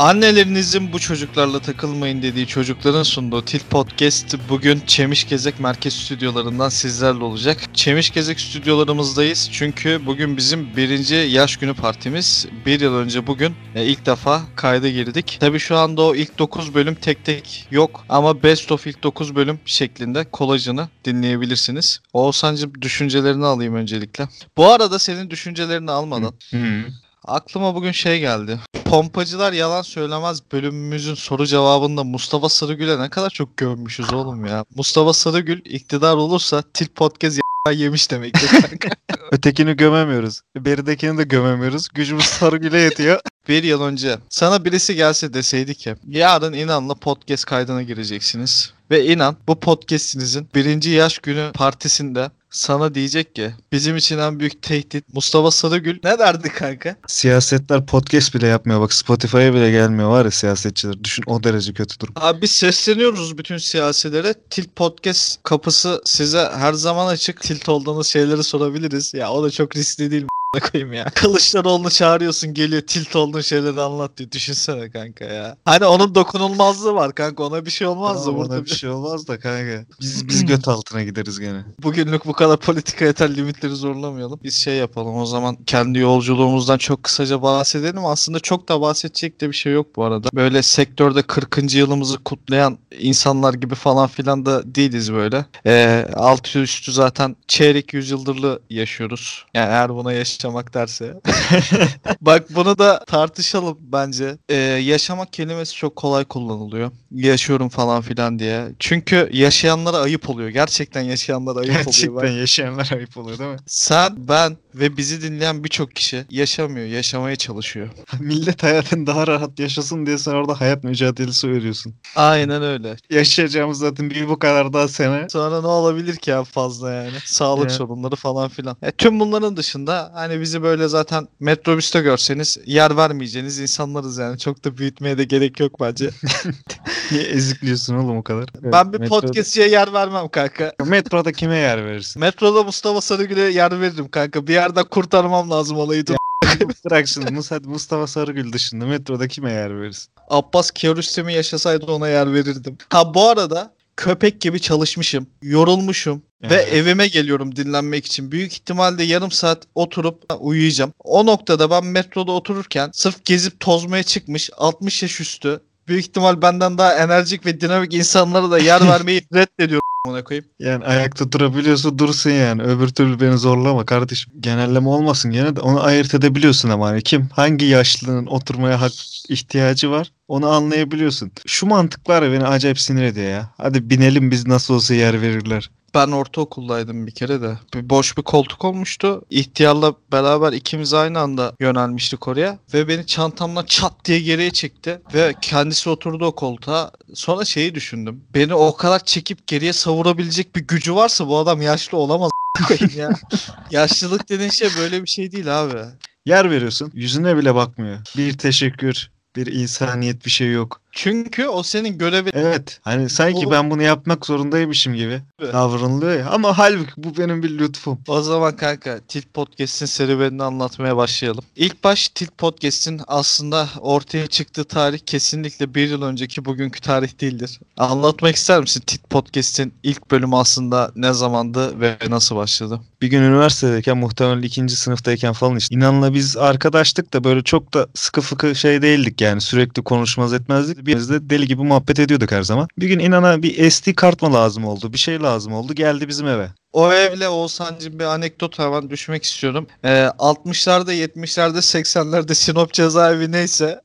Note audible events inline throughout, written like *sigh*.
Annelerinizin bu çocuklarla takılmayın dediği çocukların sunduğu Tilt Podcast bugün Çemiş Gezek Merkez Stüdyolarından sizlerle olacak. Çemiş Gezek stüdyolarımızdayız çünkü bugün bizim birinci yaş günü partimiz. Bir yıl önce bugün e, ilk defa kayda girdik. Tabi şu anda o ilk 9 bölüm tek tek yok ama Best of ilk 9 bölüm şeklinde kolajını dinleyebilirsiniz. Oğuzhan'cım düşüncelerini alayım öncelikle. Bu arada senin düşüncelerini almadan. Aklıma bugün şey geldi. Pompacılar yalan söylemez bölümümüzün soru cevabında Mustafa Sarıgül'e ne kadar çok gömmüşüz oğlum ya. Mustafa Sarıgül iktidar olursa Tilt Podcast y- yemiş demektir kanka. *laughs* Ötekini gömemiyoruz. Beridekini de gömemiyoruz. Gücümüz Sarıgül'e yetiyor. *laughs* bir yıl önce sana birisi gelse deseydi ki yarın inanla podcast kaydına gireceksiniz. Ve inan bu podcastinizin birinci yaş günü partisinde sana diyecek ki bizim için en büyük tehdit Mustafa Sarıgül ne derdi kanka? Siyasetler podcast bile yapmıyor. Bak Spotify'a bile gelmiyor var ya siyasetçiler. Düşün o derece kötü durum. Abi biz sesleniyoruz bütün siyasilere. Tilt Podcast kapısı size her zaman açık. Tilt olduğunuz şeyleri sorabiliriz. Ya o da çok riskli değil? Koyayım ya. Kılıçdaroğlu'nu çağırıyorsun geliyor tilt olduğun şeyleri anlat diyor. Düşünsene kanka ya. Hani onun dokunulmazlığı var kanka ona bir şey olmaz da burada. ona bir şey olmaz da kanka. Biz *clears throat* biz göt altına gideriz gene. Bugünlük bu kadar politika yeter limitleri zorlamayalım. Biz şey yapalım o zaman kendi yolculuğumuzdan çok kısaca bahsedelim. Aslında çok da bahsedecek de bir şey yok bu arada. Böyle sektörde 40. yılımızı kutlayan insanlar gibi falan filan da değiliz böyle. Ee, altı üstü zaten çeyrek yüzyıldırlı yaşıyoruz. Yani eğer buna yaşamak derse. *laughs* Bak bunu da tartışalım bence. Ee, yaşamak kelimesi çok kolay kullanılıyor. Yaşıyorum falan filan diye. Çünkü yaşayanlara ayıp oluyor. Gerçekten yaşayanlara ayıp oluyor. Gerçekten Ben- yaşayanlar ayıp oluyor değil mi? sen, ben ve bizi dinleyen birçok kişi yaşamıyor, yaşamaya çalışıyor. *laughs* Millet hayatını daha rahat yaşasın diye sen orada hayat mücadelesi veriyorsun. Aynen öyle. Yaşayacağımız zaten bir bu kadar daha sene. Sonra ne olabilir ki en fazla yani? Sağlık Evet. sorunları falan filan. E, tüm bunların dışında hani bizi böyle zaten metrobüste görseniz yer vermeyeceğiniz insanlarız yani. Çok da büyütmeye de gerek yok bence. *laughs* Niye ezikliyorsun oğlum o kadar? ben bir Metroda- podcastçiye yer vermem kanka. Metroda kime yer verirsin? Metroda Mustafa Sarıgül'e yer veririm kanka. Bir yerden kurtarmam lazım olayı. Dur. *laughs* Bırak şimdi Mustafa Sarıgül dışında metroda kime yer verirsin? Abbas Kiarostami yaşasaydı ona yer verirdim. Ha bu arada köpek gibi çalışmışım, yorulmuşum ve Evet. evime geliyorum dinlenmek için. Büyük ihtimalle yarım saat oturup uyuyacağım. O noktada ben metroda otururken sırf gezip tozmaya çıkmış 60 yaş üstü büyük ihtimal benden daha enerjik ve dinamik insanlara da yer *laughs* vermeyi reddediyorum ona koyayım. Yani ayakta durabiliyorsa dursun yani. Öbür türlü beni zorlama kardeşim. Genelleme olmasın gene de onu ayırt edebiliyorsun ama hani kim hangi yaşlının oturmaya hak ihtiyacı var onu anlayabiliyorsun. Şu mantıklar beni acayip sinir ediyor ya. Hadi binelim biz nasıl olsa yer verirler. Ben ortaokuldaydım bir kere de. Bir boş bir koltuk olmuştu. İhtiyarla beraber ikimiz aynı anda yönelmiştik oraya. Ve beni çantamdan çat diye geriye çekti. Ve kendisi oturdu o koltuğa. Sonra şeyi düşündüm. Beni o kadar çekip geriye savurabilecek bir gücü varsa bu adam yaşlı olamaz *laughs* ya. Yaşlılık dediğin şey böyle bir şey değil abi. Yer veriyorsun yüzüne bile bakmıyor. Bir teşekkür, bir insaniyet bir şey yok. Çünkü o senin görevin. Evet hani sanki O- ben bunu yapmak zorundaymışım gibi Evet. davranılıyor ya. Ama halbuki bu benim bir lütfum. O zaman kanka Tilt Podcast'in serüvenini anlatmaya başlayalım. İlk baş Tilt Podcast'in aslında ortaya çıktığı tarih kesinlikle bir yıl önceki bugünkü tarih değildir. Anlatmak ister misin Tilt Podcast'in ilk bölümü aslında ne zamandı ve nasıl başladı? Bir gün üniversitedeyken muhtemelen ikinci sınıftayken falan işte inanla biz arkadaştık da böyle çok da sıkı fıkı şey değildik yani sürekli konuşmaz etmezdik. De deli gibi muhabbet ediyorduk her zaman. Bir gün inana bir SD kart mı lazım oldu bir şey lazım oldu geldi bizim eve. O evle Oğuzhan'cığım bir anekdot hemen düşmek istiyorum. Ee, 60'larda, 70'lerde, 80'lerde Sinop cezaevi neyse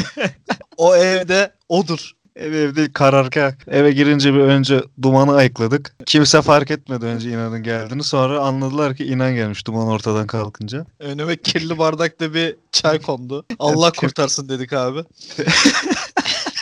*laughs* o evde odur. Ev evde kararken eve girince bir önce dumanı ayıkladık. Kimse fark etmedi önce inanın geldiğini. Sonra anladılar ki inan gelmiş duman ortadan kalkınca. Önüme kirli bardakta bir çay kondu. Allah kurtarsın dedik abi. *laughs*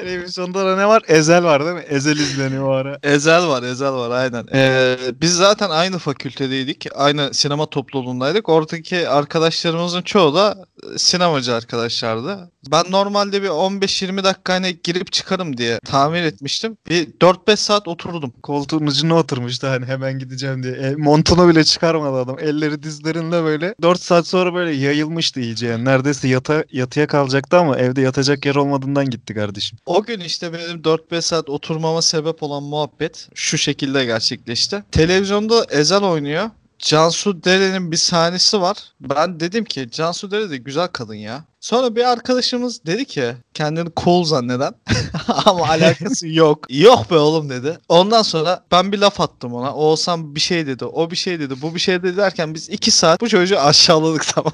Televizyonda da ne var? Ezel var değil mi? Ezel izleniyor o ara. Ezel var, Ezel var aynen. Ee, biz zaten aynı fakültedeydik. Aynı sinema topluluğundaydık. Oradaki arkadaşlarımızın çoğu da e, sinemacı arkadaşlardı. Ben normalde bir 15-20 dakika hani girip çıkarım diye tahmin etmiştim. Bir 4-5 saat oturdum. Koltuğun ucuna oturmuştu hani hemen gideceğim diye. E, montunu bile çıkarmadı adam. Elleri dizlerinde böyle. 4 saat sonra böyle yayılmıştı iyice yani. Neredeyse yata, yatıya kalacaktı ama evde yatacak yer olmadığından gitti kardeşim. O gün işte benim 4-5 saat oturmama sebep olan muhabbet şu şekilde gerçekleşti. Televizyonda Ezel oynuyor. Cansu Dere'nin bir sahnesi var. Ben dedim ki Cansu Dere de güzel kadın ya. Sonra bir arkadaşımız dedi ki kendini cool zanneden *laughs* ama alakası yok. Yok be oğlum dedi. Ondan sonra ben bir laf attım ona. O olsam bir şey dedi. O bir şey dedi. Bu bir şey dedi derken biz iki saat bu çocuğu aşağıladık *laughs* tamam.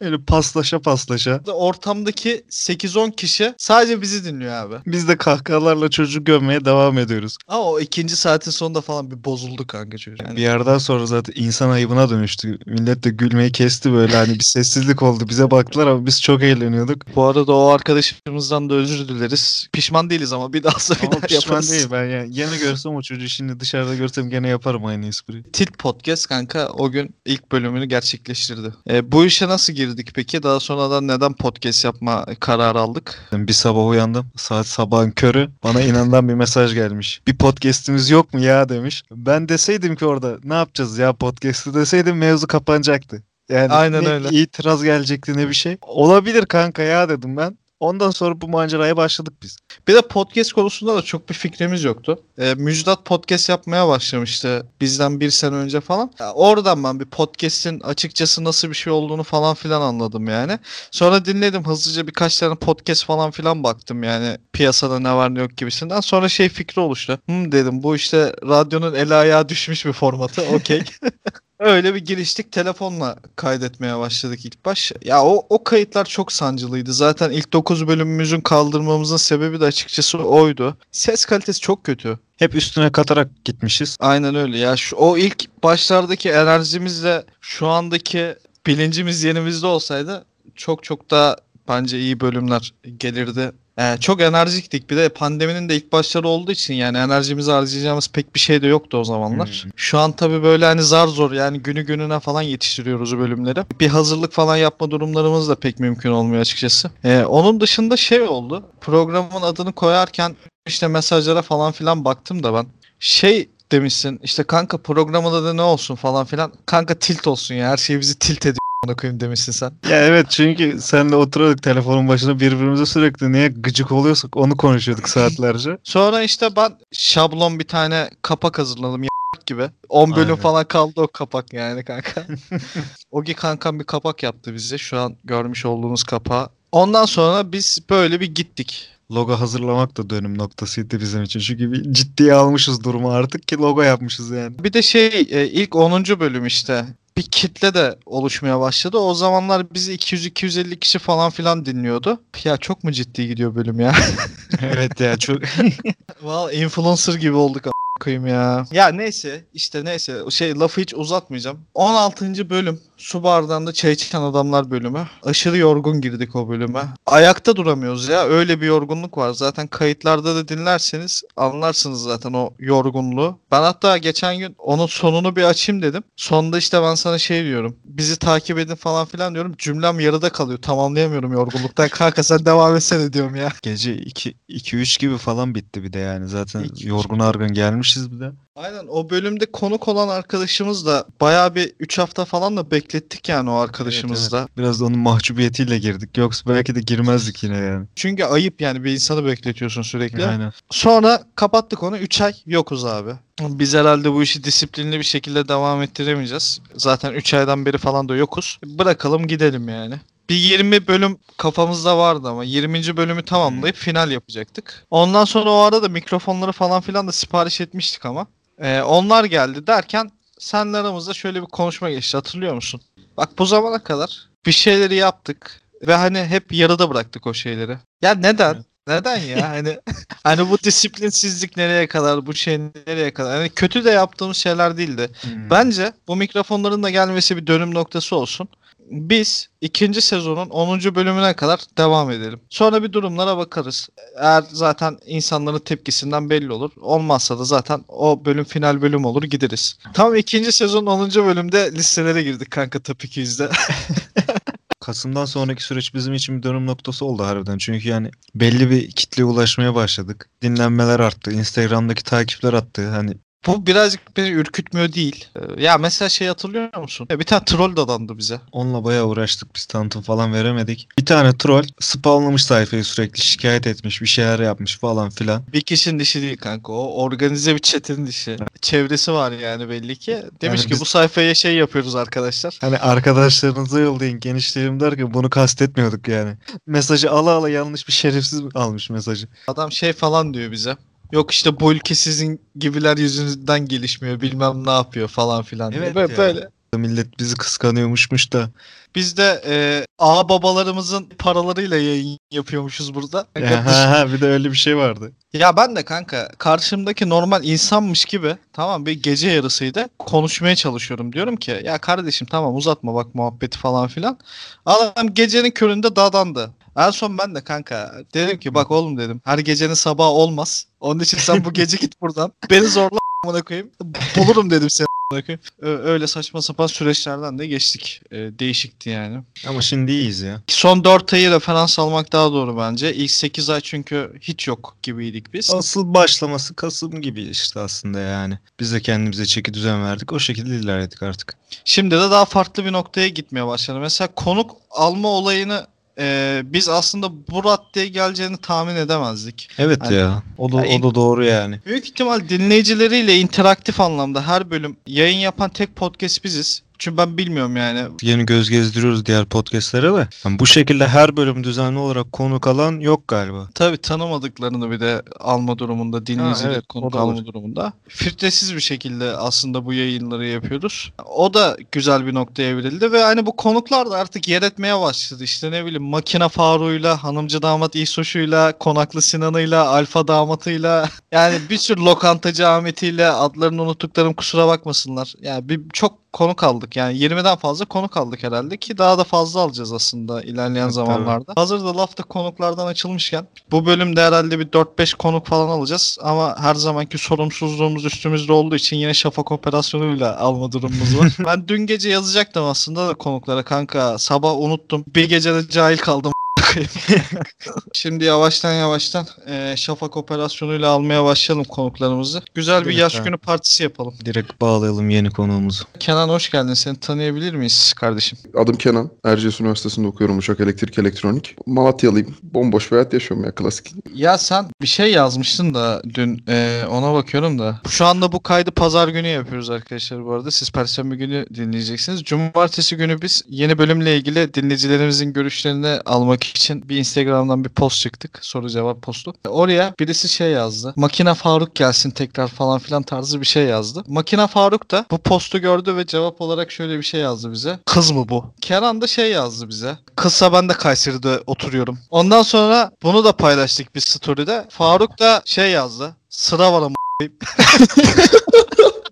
Öyle paslaşa paslaşa. Ortamdaki 8-10 kişi sadece bizi dinliyor abi. Biz de kahkahalarla çocuğu gömmeye devam ediyoruz. Ama o ikinci saatin sonunda falan bir bozuldu kanka çocuk. Yani Bir yerden sonra zaten insan ayıbına dönüştü. Millet de gülmeyi kesti böyle hani bir sessizlik oldu. Bize baktılar ama biz çok eğleniyorduk. Bu arada o arkadaşımızdan da özür dileriz. Pişman değiliz ama bir daha bir Ama daha pişman yaparız. değil ben yani. Gene görsem o çocuğu şimdi dışarıda görsem gene yaparım aynı espriyi. Tilt Podcast kanka o gün ilk bölümünü gerçekleştirdi. E, bu işe nasıl girdik peki? Daha sonradan neden podcast yapma kararı aldık? Bir sabah uyandım. Saat sabahın körü. Bana inandan bir mesaj gelmiş. Bir podcast'imiz yok mu ya demiş. Ben deseydim ki orada ne yapacağız ya podcast'ı deseydim mevzu kapanacaktı. Yani Aynen ne öyle. itiraz gelecekti ne bir şey. Olabilir kanka ya dedim ben. Ondan sonra bu maceraya başladık biz. Bir de podcast konusunda da çok bir fikrimiz yoktu. E, Müjdat podcast yapmaya başlamıştı bizden bir sene önce falan. Ya, oradan ben bir podcast'in açıkçası nasıl bir şey olduğunu falan filan anladım yani. Sonra dinledim hızlıca birkaç tane podcast falan filan baktım yani piyasada ne var ne yok gibisinden. Sonra şey fikri oluştu. Hı dedim bu işte radyonun el ayağı düşmüş bir formatı okey. *laughs* Öyle bir giriştik telefonla kaydetmeye başladık ilk baş. Ya o, o kayıtlar çok sancılıydı. Zaten ilk 9 bölümümüzün kaldırmamızın sebebi de açıkçası oydu. Ses kalitesi çok kötü. Hep üstüne katarak gitmişiz. Aynen öyle ya. Şu, o ilk başlardaki enerjimizle şu andaki bilincimiz yerimizde olsaydı çok çok daha bence iyi bölümler gelirdi. Ee, çok enerjiktik. Bir de pandeminin de ilk başları olduğu için yani enerjimizi harcayacağımız pek bir şey de yoktu o zamanlar. Hmm. Şu an tabii böyle hani zar zor yani günü gününe falan yetiştiriyoruz bölümleri. Bir hazırlık falan yapma durumlarımız da pek mümkün olmuyor açıkçası. Ee, onun dışında şey oldu. Programın adını koyarken işte mesajlara falan filan baktım da ben. Şey demişsin işte kanka programın adı ne olsun falan filan. Kanka tilt olsun ya her şey bizi tilt ediyor. Ona koyayım demişsin sen. Ya evet çünkü senle oturuyorduk telefonun başında birbirimize sürekli niye gıcık oluyorsak onu konuşuyorduk saatlerce. *laughs* Sonra işte ben şablon bir tane kapak hazırladım gibi. 10 bölüm Aynen. falan kaldı o kapak yani kanka. *laughs* Ogi kankam bir kapak yaptı bize. Şu an görmüş olduğunuz kapağı. Ondan sonra biz böyle bir gittik. Logo hazırlamak da dönüm noktasıydı bizim için. Çünkü bir ciddiye almışız durumu artık ki logo yapmışız yani. Bir de şey e, ilk 10. bölüm işte bir kitle de oluşmaya başladı. O zamanlar bizi 200-250 kişi falan filan dinliyordu. Ya çok mu ciddi gidiyor bölüm ya? *laughs* evet ya çok *laughs* Valla influencer gibi olduk koyayım ya. Ya neyse işte neyse şey lafı hiç uzatmayacağım. 16. bölüm su bardağında çay içen adamlar bölümü. Aşırı yorgun girdik o bölüme. Ayakta duramıyoruz ya öyle bir yorgunluk var. Zaten kayıtlarda da dinlerseniz anlarsınız zaten o yorgunluğu. Ben hatta geçen gün onun sonunu bir açayım dedim. Sonunda işte ben sana şey diyorum. Bizi takip edin falan filan diyorum. Cümlem yarıda kalıyor. Tamamlayamıyorum yorgunluktan. *laughs* Kanka sen devam etsene diyorum ya. gece 2 2 3 gibi falan bitti bir de yani. Zaten İki, yorgun argın bir de. Aynen o bölümde konuk olan arkadaşımız da bayağı bir 3 hafta falan da beklettik yani o arkadaşımızı Evet, da. evet. Biraz da onun mahcubiyetiyle girdik. Yoksa belki de girmezdik yine yani. Çünkü ayıp yani bir insanı bekletiyorsun sürekli. Aynen. Sonra kapattık onu 3 ay yokuz abi. Biz herhalde bu işi disiplinli bir şekilde devam ettiremeyeceğiz. Zaten 3 aydan beri falan da yokuz. Bırakalım gidelim yani. Bir 20 bölüm kafamızda vardı ama 20. bölümü tamamlayıp final yapacaktık. Ondan sonra o arada mikrofonları falan filan da sipariş etmiştik ama. Ee, onlar geldi derken senle aramızda şöyle bir konuşma geçti hatırlıyor musun? Bak bu zamana kadar bir şeyleri yaptık ve hani hep yarıda bıraktık o şeyleri. Ya neden? Neden ya? *laughs* Hani hani bu disiplinsizlik nereye kadar, bu şey nereye kadar? Hani kötü de yaptığımız şeyler değildi. Hmm. Bence bu mikrofonların da gelmesi bir dönüm noktası olsun. Biz ikinci sezonun 10. bölümüne kadar devam edelim. Sonra bir durumlara bakarız. Eğer zaten insanların tepkisinden belli olur. Olmazsa da zaten o bölüm final bölüm olur gideriz. Tam ikinci sezon 10. bölümde listelere girdik kanka Top 200'de. *laughs* Kasım'dan sonraki süreç bizim için bir dönüm noktası oldu harbiden. Çünkü yani belli bir kitleye ulaşmaya başladık. Dinlenmeler arttı. Instagram'daki takipler arttı. Hani Bu birazcık beni ürkütmüyor değil. Ee, Ya mesela şey hatırlıyor musun? Ya Bir tane troll dadandı bize. onunla bayağı uğraştık. Biz tanıtım falan veremedik. Bir tane troll spamlamış sayfayı sürekli şikayet etmiş. Bir şeyler yapmış falan filan. Bir kişinin dişi değil kanka. O organize bir çetenin dişi. Çevresi var yani belli ki. Demiş Yani ki biz- bu sayfaya şey yapıyoruz arkadaşlar. Hani arkadaşlarınıza yollayın genişleyelim derken bunu kastetmiyorduk yani. Mesajı ala ala yanlış bir şerefsiz almış mesajı. Adam şey falan diyor bize. Yok işte bu ülke sizin gibiler yüzünden gelişmiyor bilmem ne yapıyor falan filan. Evet böyle, ya. böyle. Millet bizi kıskanıyormuşmuş da. Biz de e, ağa babalarımızın paralarıyla yayın yapıyormuşuz burada. Ya, ha, ha, bir de öyle bir şey vardı. Ya ben de kanka karşımdaki normal insanmış gibi tamam bir gece yarısıydı konuşmaya çalışıyorum. Diyorum ki ya kardeşim tamam uzatma bak muhabbeti falan filan. Adam gecenin köründe dadandı. En son ben de kanka dedim ki bak oğlum dedim her gecenin sabahı olmaz. Onun için sen bu gece git buradan. Beni zorla *laughs* amına koyayım. Bulurum dedim seni amına koyayım. Öyle saçma sapan süreçlerden de geçtik. Ee, değişikti yani. Ama şimdi iyiyiz ya. Son 4 ayı referans almak daha doğru bence. İlk 8 ay çünkü hiç yok gibiydik biz. Asıl başlaması Kasım gibi işte aslında yani. Biz de kendimize çeki düzen verdik. O şekilde ilerledik artık. Şimdi de daha farklı bir noktaya gitmeye başladı. Mesela konuk alma olayını e, biz aslında bu raddeye geleceğini tahmin edemezdik. Evet Hani- ya. O da, Ya o da doğru yani. Büyük ihtimal dinleyicileriyle interaktif anlamda her bölüm yayın yapan tek podcast biziz. Çünkü ben bilmiyorum yani. Yeni göz gezdiriyoruz diğer podcastlere de. Yani bu şekilde her bölüm düzenli olarak konuk alan yok galiba. Tabii tanımadıklarını bir de alma durumunda, dinleyicileri evet, konuk alma olur. durumunda. Filtresiz bir şekilde aslında bu yayınları yapıyoruz. O da güzel bir noktaya evrildi ve hani bu konuklar da artık yer etmeye başladı. İşte ne bileyim Makina Faruk'uyla, Hanımcı Damat İsoş'uyla, Konaklı Sinan'ıyla, Alfa Damat'ıyla *laughs* yani bir sürü lokantacı Ahmet'iyle adlarını unuttuklarım kusura bakmasınlar. Yani bir çok konuk aldık. Yani 20'den fazla konuk aldık herhalde ki daha da fazla alacağız aslında ilerleyen Evet, zamanlarda. Hazır da lafta konuklardan açılmışken bu bölümde herhalde bir 4-5 konuk falan alacağız ama her zamanki sorumsuzluğumuz üstümüzde olduğu için yine şafak operasyonuyla alma durumumuz var. *laughs* ben dün gece yazacaktım aslında da konuklara kanka sabah unuttum. Bir gecede cahil kaldım. *laughs* Şimdi yavaştan yavaştan eee, şafak operasyonuyla almaya başlayalım konuklarımızı. Güzel bir yaş günü partisi yapalım. Direkt bağlayalım yeni konuğumuzu. Kenan hoş geldin. Seni tanıyabilir miyiz kardeşim? Adım Kenan. Erciyes Üniversitesi'nde okuyorum uçak elektrik elektronik. Malatyalıyım. Bomboş bir hayat yaşıyorum ya klasik. Ya sen bir şey yazmıştın da dün eee, ona bakıyorum da. Şu anda bu kaydı pazar günü yapıyoruz arkadaşlar bu arada. Siz perşembe günü dinleyeceksiniz. Cumartesi günü biz yeni bölümle ilgili dinleyicilerimizin görüşlerini almak için bir Instagram'dan bir post çıktık. Soru cevap postu. Oraya birisi şey yazdı. Makina Faruk gelsin tekrar falan filan tarzı bir şey yazdı. Makina Faruk da bu postu gördü ve cevap olarak şöyle bir şey yazdı bize. Kız mı bu? Kenan da şey yazdı bize. Kızsa ben de Kayseri'de oturuyorum. Ondan sonra bunu da paylaştık bir story'de. Faruk da şey yazdı. Sıra var ama *laughs*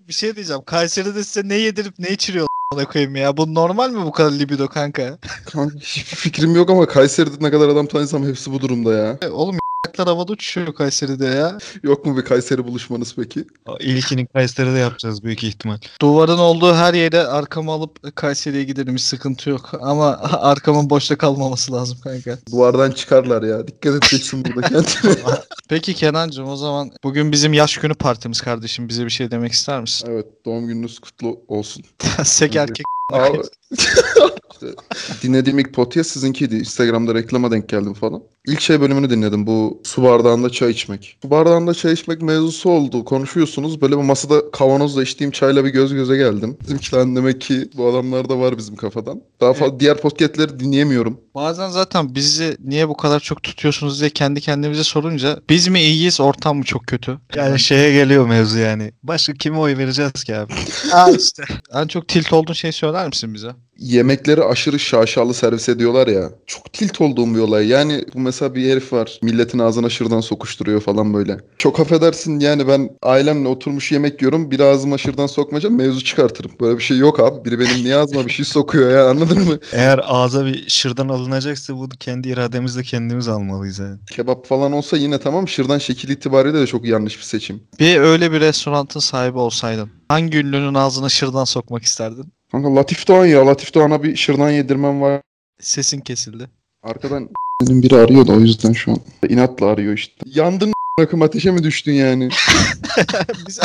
bir şey diyeceğim. Kayseri'de size ne yedirip ne içiriyor ona koyayım ya. Bu normal mi bu kadar libido kanka? Kanka hiçbir fikrim yok ama Kayseri'de ne kadar adam tanısam hepsi bu durumda ya. E, Oğlum y***lar havada uçuşuyor Kayseri'de ya. Yok mu bir Kayseri buluşmanız peki? İlkini Kayseri'de yapacağız büyük ihtimal. Duvarın olduğu her yere arkamı alıp Kayseri'ye giderim hiç sıkıntı yok. Ama *laughs* arkamın boşta kalmaması lazım kanka. Duvardan çıkarlar ya. Dikkat edeceksin burada kendine. *laughs* Peki Kenancığım o zaman bugün bizim yaş günü partimiz kardeşim. Bize bir şey demek ister misin? evet doğum gününüz kutlu olsun. *laughs* Sek erkek. Abi, dinlediğim ilk podcast sizinkiydi. Instagram'da reklama denk geldim falan. İlk şey bölümünü dinledim. Bu su bardağında çay içmek. Su bardağında çay içmek mevzusu oldu. Konuşuyorsunuz. Böyle bir masada kavanozla içtiğim çayla bir göz göze geldim. Bizimkiler demek ki bu adamlar da var bizim kafadan. Daha fazla diğer podcastleri dinleyemiyorum. Bazen zaten bizi niye bu kadar çok tutuyorsunuz diye kendi kendimize sorunca biz mi iyiyiz ortam mı çok kötü? Yani şeye geliyor mevzu yani. Başka kime oy vereceğiz ki abi? *laughs* Aa işte. En çok tilt olduğun şey söyler misin bize? Yemekleri aşırı şaşalı servis ediyorlar ya. Çok tilt olduğum bir olay. Yani bu mesela bir herif var. Milletin ağzına şırdan sokuşturuyor falan böyle. Çok affedersin yani ben ailemle oturmuş yemek yiyorum. Bir ağzıma şırdan sokmayacağım mevzu çıkartırım. Böyle bir şey yok abi. Biri benim niye ağzıma bir şey sokuyor ya anladın mı? Eğer ağza bir şırdan alınacaksa bunu kendi irademizle kendimiz almalıyız yani. Kebap falan olsa yine tamam. Şırdan şekil itibariyle de çok yanlış bir seçim. Bir öyle bir restoranın sahibi olsaydın hangi ünlünün ağzına şırdan sokmak isterdin? Kanka Latif Doğan ya. Latif Doğan'a bir şırdan yedirmem var. Sesin kesildi. Arkadan *laughs* benim biri arıyor da o yüzden şu an. İnatla arıyor işte. Yandın *laughs* akım ateşe mi düştün yani? *laughs* Biz-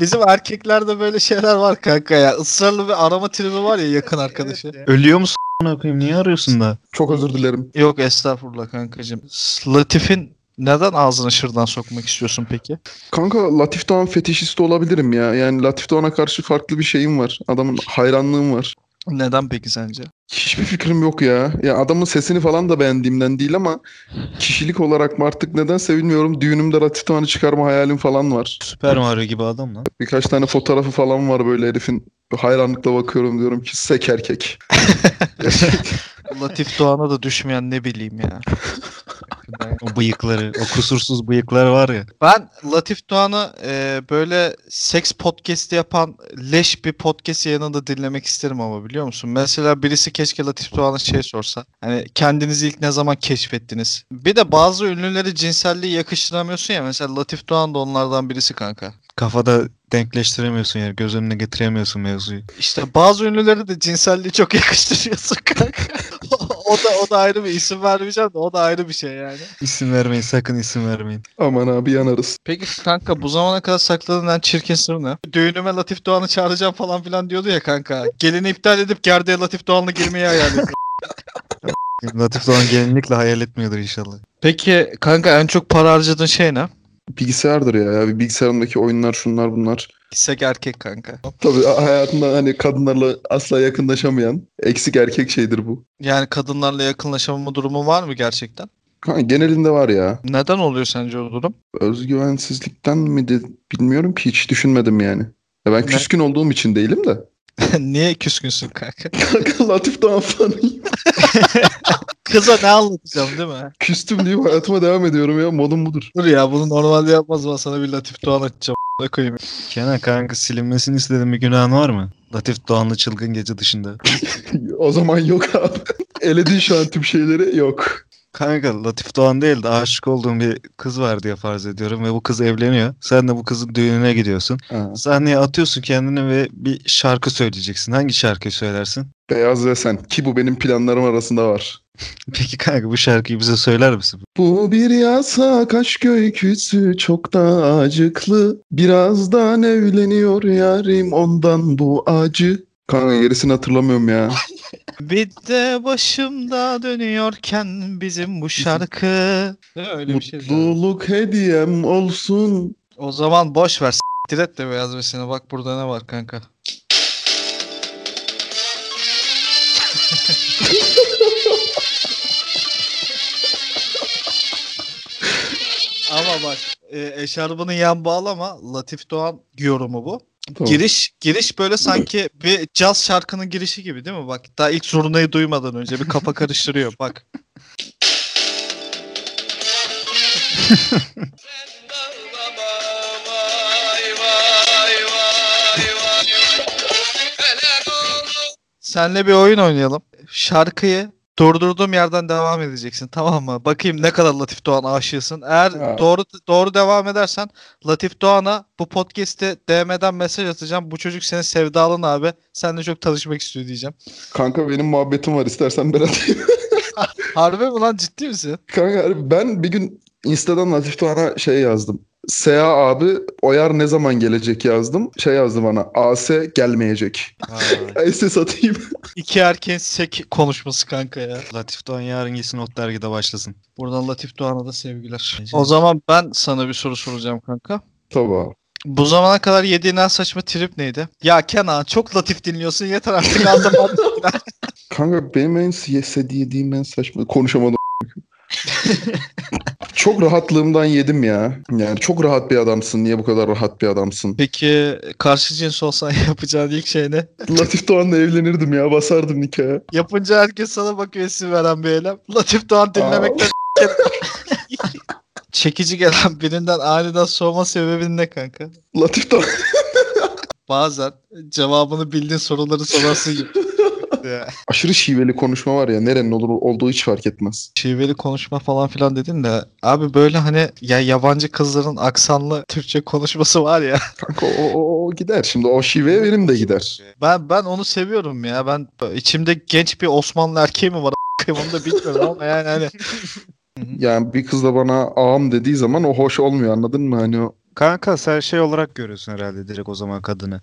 bizim erkeklerde böyle şeyler var kanka ya. Israrlı bir arama tribi var ya yakın arkadaşı. Ölüyor musun a**ına koyayım? Niye arıyorsun da? Çok özür dilerim. Yok estağfurullah kankacığım. Latif'in neden ağzına şırdan sokmak istiyorsun peki? Kanka Latif Doğan fetişisti olabilirim ya. Yani Latif Doğan'a karşı farklı bir şeyim var. Adamın hayranlığım var. Neden peki sence? Hiçbir fikrim yok ya. Ya adamın sesini falan da beğendiğimden değil ama kişilik olarak mı artık neden sevilmiyorum. Düğünümde Latif Doğan'ı çıkarma hayalim falan var. Süper Mario gibi adam lan. Birkaç tane fotoğrafı falan var böyle herifin. Hayranlıkla bakıyorum diyorum ki sek erkek. *laughs* *laughs* Latif Doğan'a da düşmeyen ne bileyim ya. O bıyıkları, o kusursuz bıyıklar var ya. Ben Latif Doğan'ı e, böyle seks podcast'i yapan leş bir podcast yayınında dinlemek isterim ama biliyor musun? Mesela birisi keşke Latif Doğan'a şey sorsa. Hani kendinizi ilk ne zaman keşfettiniz? Bir de bazı ünlüleri cinselliği yakıştıramıyorsun ya. Mesela Latif Doğan da onlardan birisi kanka. Kafada denkleştiremiyorsun yani. Göz önüne getiremiyorsun mevzuyu. İşte bazı ünlüleri de cinselliği çok *laughs* yakıştırıyorsun kanka. o da o da ayrı bir isim vermeyeceğim de o da ayrı bir şey yani. İsim vermeyin sakın isim vermeyin. Aman abi yanarız. Peki kanka bu zamana kadar sakladığın en çirkin sır ne? Düğünüme Latif Doğan'ı çağıracağım falan filan diyordu ya kanka. Gelini iptal edip gerdeğe Latif Doğan'la girmeyi hayal ediyor. *laughs* Latif Doğan gelinlikle hayal etmiyordur inşallah. Peki kanka en çok para harcadığın şey ne? Bilgisayardır ya. ya. Bilgisayarımdaki oyunlar şunlar bunlar. Kisek erkek kanka. Tabii hayatında hani kadınlarla asla yakınlaşamayan eksik erkek şeydir bu. Yani kadınlarla yakınlaşamama durumu var mı gerçekten? Ha, genelinde var ya. Neden oluyor sence o durum? Özgüvensizlikten mi de bilmiyorum ki hiç düşünmedim yani. Ya ben Ne? küskün olduğum için değilim de. *laughs* Niye küskünsün kanka? *laughs* Kanka Latif Doğan fanıyım. *laughs* Kıza ne anlatacağım değil mi? Küstüm diyeyim hayatıma devam ediyorum ya. Modum budur. Dur ya bunu normalde yapmaz ama sana bir Latif Doğan açacağım. a**ına koyayım. Kenan kanka silinmesini istediğin bir günahın var mı? Latif Doğanlı çılgın gece dışında. o zaman yok abi. Eledin şu an tüm şeyleri yok. Kanka Latif Doğan değil de aşık olduğun bir kız var diye farz ediyorum ve bu kız evleniyor. Sen de bu kızın düğününe gidiyorsun. Ha. Sahneye atıyorsun kendini ve bir şarkı söyleyeceksin. Hangi şarkıyı söylersin? Beyaz ve sen ki bu benim planlarım arasında var. *laughs* Peki kanka bu şarkıyı bize söyler misin? Bu bir yasak aşk öyküsü çok da acıklı. Birazdan evleniyor yarim ondan bu acı. Kanka gerisini hatırlamıyorum ya. *laughs* Bir de başımda dönüyorken bizim bu şarkı. Öyle bir şey. Mutluluk hediyem olsun. O zaman boş ver. S**tir et de beyaz besini. Bak burada ne var kanka. Ama bak e, eşarbını yan bağlama. Latif Doğan yorumu bu. Tamam. Giriş giriş böyle sanki bir caz şarkının girişi gibi değil mi? Bak daha ilk zurnayı duymadan önce bir kafa karıştırıyor. *laughs* Bak. Senle bir oyun oynayalım. Şarkıyı durdurduğum yerden devam edeceksin tamam mı? Bakayım ne kadar Latif Doğan aşığısın. Eğer Ha. doğru doğru devam edersen Latif Doğan'a bu podcast'te DM'den mesaj atacağım. Bu çocuk senin sevdalın abi. Seninle çok tanışmak istiyor diyeceğim. Kanka benim muhabbetim var istersen ben atayım. *laughs* Harbi mi lan ciddi misin? Kanka ben bir gün Insta'dan Latif Doğan'a şey yazdım. SA abi Oyar ne zaman gelecek yazdım. Şey yazdı bana AS gelmeyecek. SS *laughs* atayım. İki erkeğin sek konuşması kanka ya. Latif Doğan yarın gitsin Ot Dergi'de başlasın. Buradan Latif Doğan'a da sevgiler. O zaman ben sana bir soru soracağım kanka. Tabii abi. Bu zamana kadar yediğin en saçma trip neydi? Ya Kenan çok Latif dinliyorsun yeter artık anlamadım. Kanka benim en yediğim en saçma konuşamadım. *laughs* Çok rahatlığımdan yedim ya. Yani çok rahat bir adamsın. Niye bu kadar rahat bir adamsın? Peki karşı cins olsan *laughs* yapacağın ilk şey ne? Latif Doğan'la evlenirdim ya. Basardım nikaha. Yapınca herkes sana bakıyor isim veren bir eylem. Latif Doğan dinlemekten *laughs* çekici gelen birinden aniden soğuma sebebin ne kanka? Latif Doğan. Bazen cevabını bildiğin soruları sorarsın gibi. *laughs* Ya. Aşırı şiveli konuşma var ya. Nerenin olur olduğu hiç fark etmez. Şiveli konuşma falan filan dedin de abi böyle hani ya yabancı kızların aksanlı Türkçe konuşması var ya. *laughs* Kanka o, o, o gider. Şimdi o şiveye benim de gider. Ben ben onu seviyorum ya. Ben içimde genç bir Osmanlı erkeği mi var onu da bilmiyorum ama yani hani *laughs* Yani bir kız da bana ağam dediği zaman o hoş olmuyor anladın mı? Hani o Kanka sen şey olarak görüyorsun herhalde direkt o zaman kadını.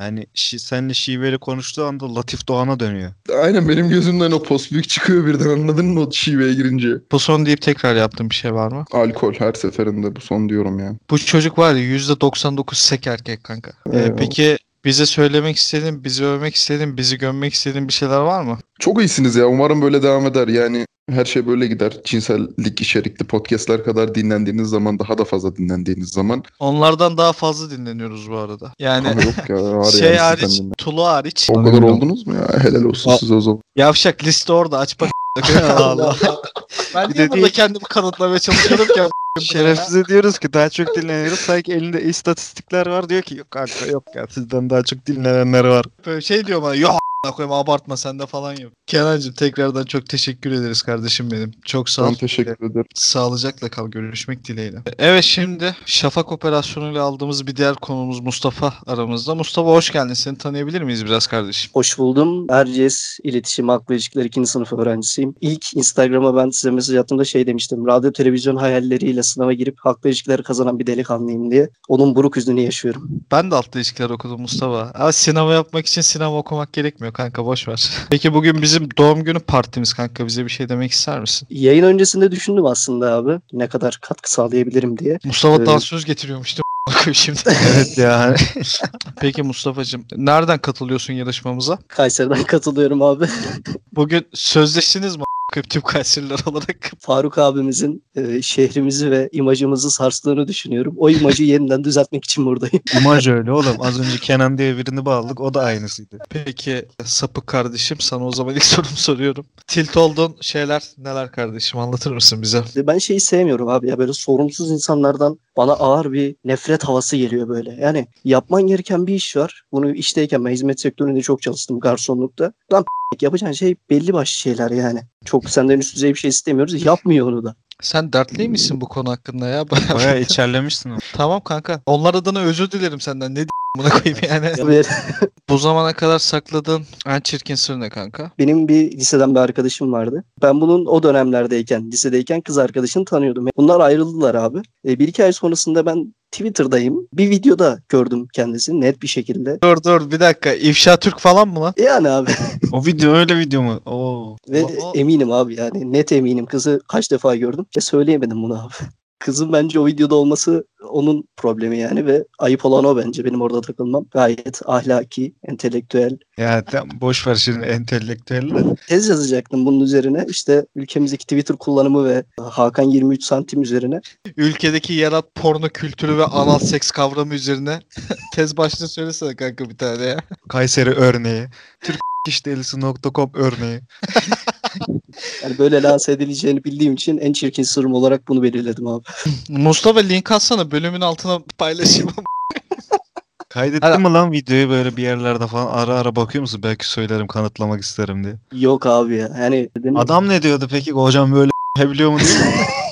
Yani şi, seninle şiveli konuştuğu anda Latif Doğan'a dönüyor. Aynen benim gözümden o post büyük çıkıyor birden anladın mı o şiveye girince. bu son deyip tekrar yaptığım bir şey var mı? Alkol her seferinde bu son diyorum ya. Bu çocuk var ya %99 sek erkek kanka. Ee, Eyvallah. peki bize söylemek istediğin, bizi övmek istediğin, bizi gömmek istediğin bir şeyler var mı? Çok iyisiniz ya. Umarım böyle devam eder. Yani her şey böyle gider. Cinsellik içerikli podcastler kadar dinlendiğiniz zaman daha da fazla dinlendiğiniz zaman. Onlardan daha fazla dinleniyoruz bu arada. Yani Ama yok ya. *laughs* Şey yani hariç. Tulu hariç. O kadar oldunuz mu ya? Helal olsun size o zaman. Yavşak liste orada aç bak. *laughs* *laughs* Allah. ben niye de burada kendimi kanıtlamaya çalışıyorum ki? Şerefsize diyoruz ki daha çok dinleniyoruz. Sanki elinde istatistikler var diyor ki yok kanka yok ya sizden daha çok dinlenenler var. Böyle şey diyor bana yok a**ına koyayım abartma sen de falan yok. Kenancığım tekrardan çok teşekkür ederiz kardeşim benim. Çok sağ ol. Ben teşekkür ederim. Sağlıcakla kal görüşmek dileğiyle. Evet şimdi Şafak operasyonuyla aldığımız bir diğer konumuz Mustafa aramızda. Mustafa hoş geldin. Seni tanıyabilir miyiz biraz kardeşim? Hoş buldum. Erciyes İletişim Halkla İlişkiler 2. sınıf öğrencisiyim. İlk Instagram'a ben size mesaj attığımda şey demiştim. Radyo televizyon hayalleriyle sınava girip halkla ilişkileri kazanan bir delikanlıyım diye. Onun buruk yüzünü yaşıyorum. Ben de altta ilişkiler okudum Mustafa. Ama sinema yapmak için sinema okumak gerekmiyor kanka boş ver. *laughs* Peki bugün bizim doğum günü partimiz kanka. Bize bir şey demek ister misin? Yayın öncesinde düşündüm aslında abi. Ne kadar katkı sağlayabilirim diye. Mustafa Evet. dansöz getiriyormuş değil mi? *laughs* Şimdi. *laughs* Evet ya. Peki Mustafa'cığım nereden katılıyorsun yarışmamıza? Kayseri'den katılıyorum abi. Bugün sözleştiniz mi? Tüm Kayseriler olarak. *laughs* Faruk abimizin e, şehrimizi ve imajımızı sarstığını düşünüyorum. O imajı *laughs* yeniden düzeltmek için buradayım. İmaj *laughs* öyle oğlum. Az önce Kenan diye birini bağladık. O da aynısıydı. Peki sapık kardeşim sana o zaman ilk sorumu soruyorum. Tilt olduğun şeyler neler kardeşim anlatır mısın bize? Ben şeyi sevmiyorum abi ya böyle sorumsuz insanlardan bana ağır bir nefret havası geliyor böyle. Yani yapman gereken bir iş var. Bunu işteyken ben hizmet sektöründe çok çalıştım garsonlukta. Lan yapacağın şey belli başlı şeyler yani. Çok senden üst düzey bir şey istemiyoruz. Yapmıyor onu da. Sen dertli misin bu konu hakkında ya? *laughs* Bayağı içerlemişsin ama. tamam kanka. Onlar adına özür dilerim senden. Ne diyeyim buna koyayım yani. Bu zamana kadar sakladığın en çirkin sır ne kanka? Benim bir liseden bir arkadaşım vardı. Ben bunun o dönemlerdeyken, lisedeyken kız arkadaşını tanıyordum. Bunlar ayrıldılar abi. E, bir iki ay sonrasında ben Twitter'dayım. Bir videoda gördüm kendisini net bir şekilde. Dur dur bir dakika. İfşa Türk falan mı lan? Yani abi *laughs* O video öyle video mu? Oo. Ve O- o- eminim abi yani net eminim kızı kaç defa gördüm. Ya söyleyemedim bunu abi. Kızın bence o videoda olması onun problemi yani ve ayıp olan o bence benim orada takılmam. Gayet ahlaki, entelektüel. Ya tam boş ver şimdi entelektüelle. Tez yazacaktım bunun üzerine. İşte ülkemizdeki Twitter kullanımı ve Hakan 23 santim üzerine. Ülkedeki yarat porno kültürü ve anal seks kavramı üzerine *laughs* tez başlığı söylesene kanka bir tane ya. Kayseri örneği. Türkişdelisi.com *laughs* örneği. *laughs* Yani böyle lanse edileceğini bildiğim için en çirkin sırrım olarak bunu belirledim abi. Mustafa link atsana bölümün altına paylaşayım. *laughs* Kaydettin Hala- mi lan videoyu böyle bir yerlerde falan ara ara bakıyor musun? Belki söylerim kanıtlamak isterim diye. Yok abi ya. Yani dedim, Adam ne diyordu peki? Hocam böyle *laughs* biliyor mu diyor. *laughs*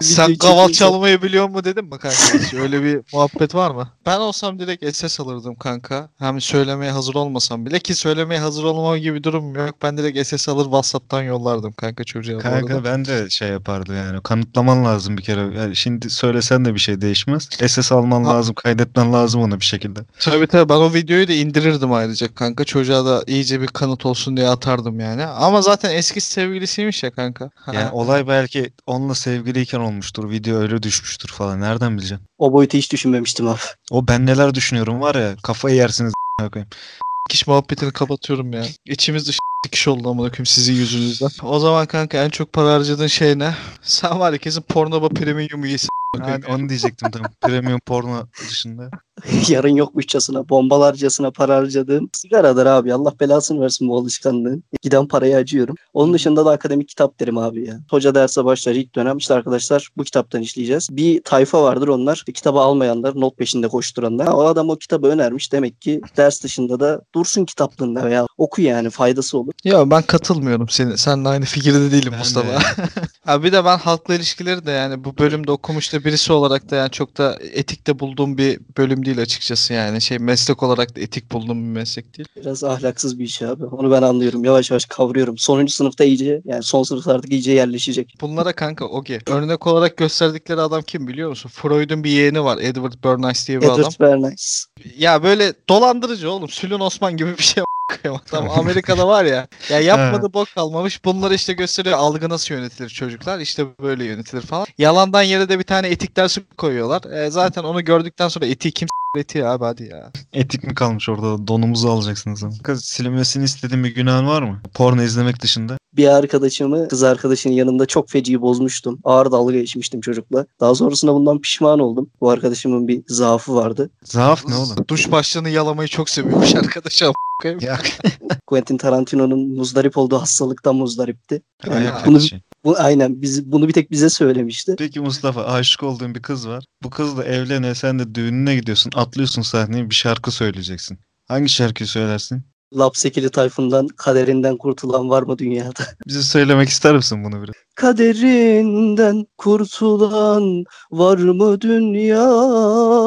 Sen kaval çalmayı biliyor mu dedim mi kanka? Öyle bir *laughs* muhabbet var mı? Ben olsam direkt SS alırdım kanka. Hem söylemeye hazır olmasam bile ki söylemeye hazır olmama gibi bir durum yok. Ben direkt SS alır WhatsApp'tan yollardım kanka çocuğa Kanka ben de şey yapardım yani. Kanıtlaman lazım bir kere. Yani şimdi söylesen de bir şey değişmez. SS alman Ha. lazım, kaydetmen lazım onu bir şekilde. Tabii tabii ben o videoyu da indirirdim ayrıca kanka. Çocuğa da iyice bir kanıt olsun diye atardım yani. Ama zaten eski sevgilisiymiş ya kanka. Yani olay belki onunla sevgiliyken olmuştur. Video öyle düşmüştür falan. Nereden bileceksin? o boyutu hiç düşünmemiştim abi. O ben neler düşünüyorum var ya kafayı yersiniz koyayım. Kiş muhabbetini kapatıyorum ya. İçimiz dış kişi oldu amına koyayım sizin yüzünüzden. O zaman kanka en çok para harcadığın şey ne? Sen var ya kesin Pornhub premium üyesi. Yani onu diyecektim tam. Premium porno dışında. *laughs* Yarın yokmuşçasına, bombalarcasına para harcadığım sigaradır abi. Allah belasını versin bu alışkanlığın. Giden parayı acıyorum. Onun dışında da akademik kitap derim abi ya. Hoca derse başlar ilk dönem. İşte arkadaşlar bu kitaptan işleyeceğiz. Bir tayfa vardır onlar. Kitabı almayanlar, not peşinde koşturanlar. O adam o kitabı önermiş. Demek ki ders dışında da dursun kitaplığında veya oku yani faydası olur. Ya ben katılmıyorum seni. Seninle aynı fikirde değilim Ben de *laughs* Mustafa. yani. Ha bir de ben halkla ilişkileri de yani bu bölümde okumuş da birisi olarak da yani çok da etikte bulduğum bir bölüm değil açıkçası yani. Şey meslek olarak da etik bulduğum bir meslek değil. Biraz ahlaksız bir iş abi. Onu ben anlıyorum. Yavaş yavaş kavruyorum. Sonuncu sınıfta iyice yani son sınıfta artık iyice yerleşecek. Bunlara kanka okey. Örnek olarak gösterdikleri adam kim biliyor musun? Freud'un bir yeğeni var. Edward Bernays diye bir adam. Edward Bernays. Ya böyle dolandırıcı oğlum. Sülün Osman gibi bir şey *laughs* Tamam Amerika'da var ya. Ya *laughs* yapmadı bok kalmamış. Bunları işte gösteriyor. Algı nasıl yönetilir çocuklar. İşte böyle yönetilir falan. Yalandan yere de bir tane etik dersi koyuyorlar. E, zaten onu gördükten sonra etiği kim etiği abi hadi ya. Etik mi kalmış orada? Donumuzu alacaksınız ama. Kız silinmesini istediğin bir günahın var mı? Porno izlemek dışında. bir arkadaşımı kız arkadaşının yanında çok feci bozmuştum. Ağır dalga geçmiştim çocukla. Daha sonrasında bundan pişman oldum. Bu arkadaşımın bir zaafı vardı. Zaaf ne oğlum? Duş başlığını yalamayı çok seviyormuş arkadaş ama. Ya Quentin Tarantino'nun muzdarip olduğu hastalıktan muzdaripti. Yani ayak bunu, fetişi. Bu, aynen biz, bunu bir tek bize söylemişti. Peki Mustafa aşık olduğun bir kız var. Bu kızla evlene sen de düğününe gidiyorsun. Atlıyorsun sahneye bir şarkı söyleyeceksin. Hangi şarkıyı söylersin? Lapsekili Tayfun'dan kaderinden kurtulan var mı dünyada? *laughs* Bize söylemek ister misin bunu biraz? Kaderinden kurtulan var mı dünyada?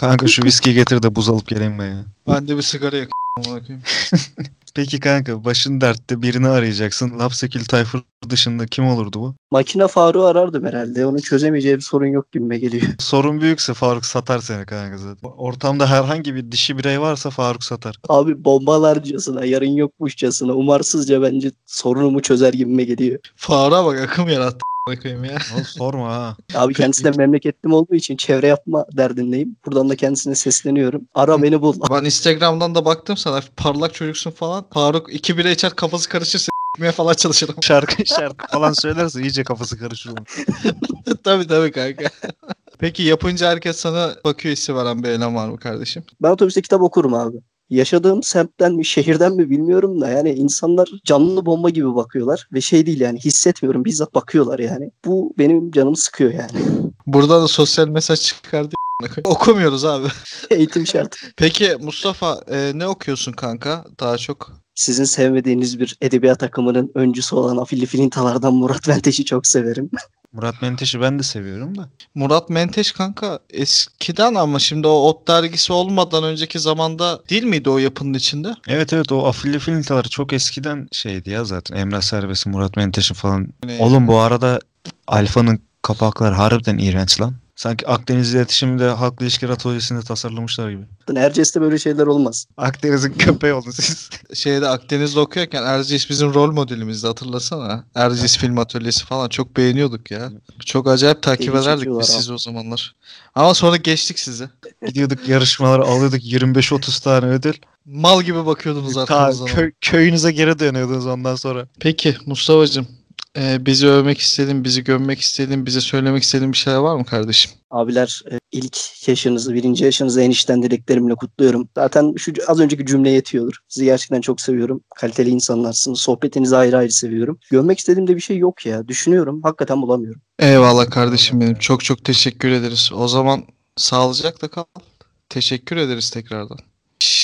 Kanka şu viski getir de buz alıp geleyim ben ya. Ben de bir sigara yak. *laughs* Peki kanka başın dertte birini arayacaksın. Lapsekil Tayfur dışında kim olurdu bu? Makine Faruk'u arardım herhalde. Onun çözemeyeceği bir sorun yok gibime geliyor. *laughs* Sorun büyükse Faruk satar seni kanka zaten. Ortamda herhangi bir dişi birey varsa Faruk satar. Abi bombalarcasına, yarın yokmuşçasına, umarsızca bence sorunumu çözer gibime geliyor. Fara bak akım yarattı. Koyayım ya. Oğlum sorma ha. Abi kendisi de memleketlim olduğu için çevre yapma derdindeyim. Buradan da kendisine sesleniyorum. Ara beni bul. *laughs* Ben Instagram'dan da baktım sana parlak çocuksun falan. Faruk iki bire içer kafası karışır s**meye falan çalışırım. *laughs* Şarkı şarkı falan söylerse iyice kafası karışır onun. *laughs* tabii tabii kanka. Peki yapınca herkes sana bakıyor hissi veren bir eleman var mı kardeşim? Ben otobüste kitap okurum abi. Yaşadığım semtten mi şehirden mi bilmiyorum da yani insanlar canlı bomba gibi bakıyorlar ve şey değil yani hissetmiyorum bizzat bakıyorlar yani. Bu benim canımı sıkıyor yani. Burada da sosyal mesaj çıkardı. Okumuyoruz abi. *laughs* Eğitim şart. Peki Mustafa e, ne okuyorsun kanka daha çok? Sizin sevmediğiniz bir edebiyat akımının öncüsü olan Afilli Filintalardan Murat Venteş'i çok severim. *laughs* Murat Menteş'i ben de seviyorum da. Murat Menteş kanka eskiden ama şimdi o Ot dergisi olmadan önceki zamanda değil miydi o yapının içinde? Evet evet o afilli filintalar çok eskiden şeydi ya zaten. Emrah Serbest'in, Murat Menteş'in falan. Yani- Oğlum bu arada Alfa'nın kapakları harbiden iğrenç lan. Sanki Akdeniz İletişim'de Halkla İlişkiler Atölyesi'nde tasarlamışlar gibi. Erciyes'te böyle şeyler olmaz. Akdeniz'in köpeği oldu siz. *laughs* Şeyde Akdeniz'de okuyorken Erciyes bizim rol modelimizdi hatırlasana. Erciyes Film Atölyesi falan çok beğeniyorduk ya. Çok acayip takip İlgi ederdik biz sizi o zamanlar. Ama sonra geçtik sizi. Gidiyorduk yarışmalara alıyorduk 25-30 tane ödül. Mal gibi bakıyordunuz Ta, arkamızdan. kö- köyünüze geri dönüyordunuz ondan sonra. Peki Mustafa'cığım e, bizi övmek istediğin, bizi gömmek istediğin, bize söylemek istediğin bir şeyler var mı kardeşim? Abiler e, ilk yaşınızı, birinci yaşınızı enişten dileklerimle kutluyorum. Zaten şu az önceki cümle yetiyordur. Sizi gerçekten çok seviyorum. Kaliteli insanlarsınız. Sohbetinizi ayrı ayrı seviyorum. Görmek istediğim de bir şey yok ya. Düşünüyorum. Hakikaten bulamıyorum. Eyvallah kardeşim benim. Çok çok teşekkür ederiz. O zaman sağlıcakla kal. Teşekkür ederiz tekrardan.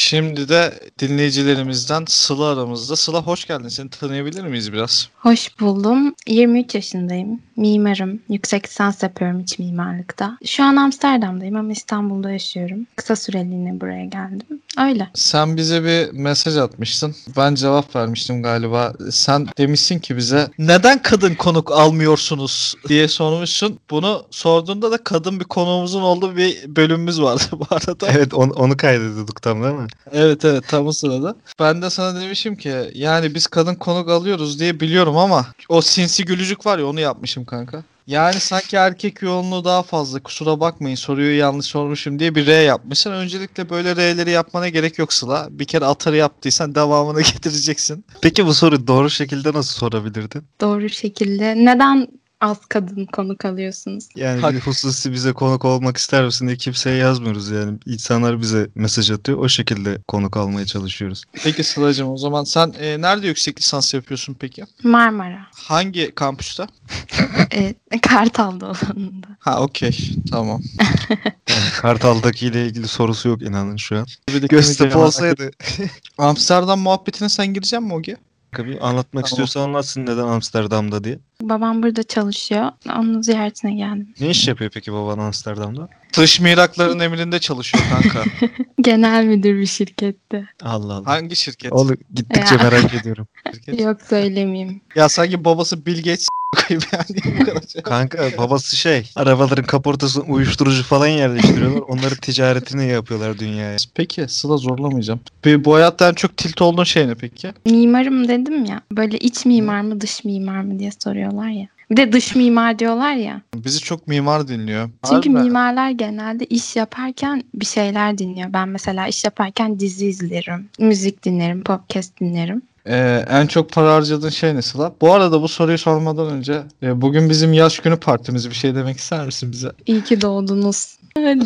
Şimdi de dinleyicilerimizden Sıla aramızda. Sıla hoş geldin. Seni tanıyabilir miyiz biraz? Hoş buldum. 23 yaşındayım. Mimarım. Yüksek lisans yapıyorum iç mimarlıkta. Şu an Amsterdam'dayım ama İstanbul'da yaşıyorum. Kısa süreliğine buraya geldim. Öyle. Sen bize bir mesaj atmıştın. Ben cevap vermiştim galiba. Sen demişsin ki bize neden kadın konuk almıyorsunuz diye sormuşsun. Bunu sorduğunda da kadın bir konuğumuzun olduğu bir bölümümüz vardı bu arada. Evet onu, onu kaydediyorduk tam değil mi? Evet evet tam o sırada. Ben de sana demişim ki yani biz kadın konuk alıyoruz diye biliyorum ama o sinsi gülücük var ya onu yapmışım kanka. Yani sanki erkek yoğunluğu daha fazla. Kusura bakmayın soruyu yanlış sormuşum diye bir R yapmışsın. Öncelikle böyle R'leri yapmana gerek yok Sıla. Bir kere atarı yaptıysan devamını *laughs* getireceksin. Peki bu soruyu doğru şekilde nasıl sorabilirdin? Doğru şekilde. Neden az kadın konuk alıyorsunuz? Yani Hak- hususi bize konuk olmak ister misin diye kimseye yazmıyoruz yani. İnsanlar bize mesaj atıyor. O şekilde konuk almaya çalışıyoruz. Peki Sıla'cığım o zaman sen e, nerede yüksek lisans yapıyorsun peki? Marmara. Hangi kampüste? *laughs* E, Kartal'da olanında. Ha okey tamam. *laughs* Yani Kartal'daki ile ilgili sorusu yok inanın şu an. Göztepe olsaydı. Amsterdam muhabbetine sen gireceksin mi Ogi? Bir anlatmak Tamam. istiyorsa anlatsın neden Amsterdam'da diye. Babam burada çalışıyor. Onun ziyaretine geldim. Ne iş yapıyor peki baban Amsterdam'da? Dış mirakların emrinde çalışıyor kanka. *laughs* Genel müdür bir şirkette. Allah Allah. Hangi şirket? Oğlum gittikçe Ya. merak ediyorum. şirket? *laughs* Yok söylemeyeyim. Ya sanki babası Bill Gates koyayım yani bu kadar. şey. Kanka babası şey arabaların kaportasına uyuşturucu falan yerleştiriyorlar. Onları ticaretini yapıyorlar dünyaya. Peki Sıla zorlamayacağım. Bir, bu hayatta en çok tilt olduğun şey ne peki? Mimarım dedim ya. Böyle iç mimar mı dış mimar mı diye soruyorlar ya. Bir de dış mimar diyorlar ya. Bizi çok mimar dinliyor. Çünkü Harbi. mimarlar genelde iş yaparken bir şeyler dinliyor. Ben mesela iş yaparken dizi izlerim, müzik dinlerim, podcast dinlerim. Ee, en çok para harcadığın şey ne Sıla? Bu arada bu soruyu sormadan önce e, bugün bizim yaş günü partimiz bir şey demek ister misin bize? İyi ki doğdunuz.